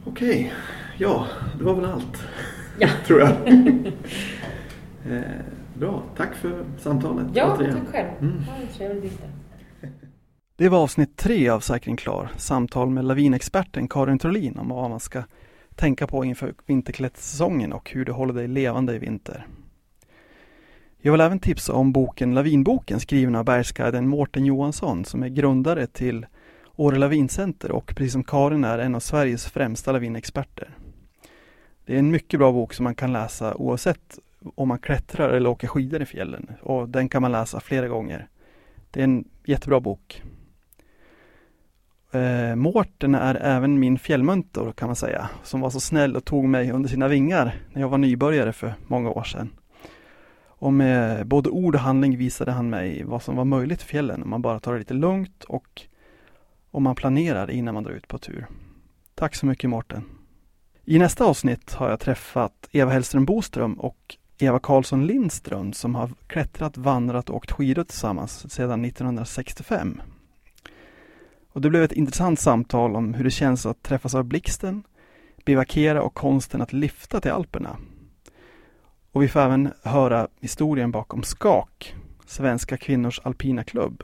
Okej. Ja, det var väl allt. Ja. Tror jag. eh, bra. Tack för samtalet. Ja, återigen. tack själv. Mm. Ha en trevlig vinter. Det var avsnitt tre av Säkring Klar, samtal med lavinexperten Karin Trolin om vad man ska tänka på inför vinterklättersäsongen och hur du håller dig levande i vinter. Jag vill även tipsa om boken Lavinboken skriven av bergsguiden Mårten Johansson som är grundare till Åre Lavincenter och precis som Karin är en av Sveriges främsta lavinexperter. Det är en mycket bra bok som man kan läsa oavsett om man klättrar eller åker skidor i fjällen och den kan man läsa flera gånger. Det är en jättebra bok. Eh, Mårten är även min fjällmuntor kan man säga, som var så snäll och tog mig under sina vingar när jag var nybörjare för många år sedan. Och med både ord och handling visade han mig vad som var möjligt i fjällen om man bara tar det lite lugnt och om man planerar innan man drar ut på tur. Tack så mycket Mårten. I nästa avsnitt har jag träffat Eva Hellström Boström och Eva Karlsson Lindström som har klättrat, vandrat och åkt skidor tillsammans sedan 1965. Och det blev ett intressant samtal om hur det känns att träffas av blixten, bivakera och konsten att lyfta till Alperna. Och vi får även höra historien bakom SKAK, Svenska kvinnors alpina klubb.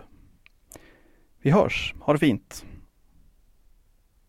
Vi hörs, ha det fint!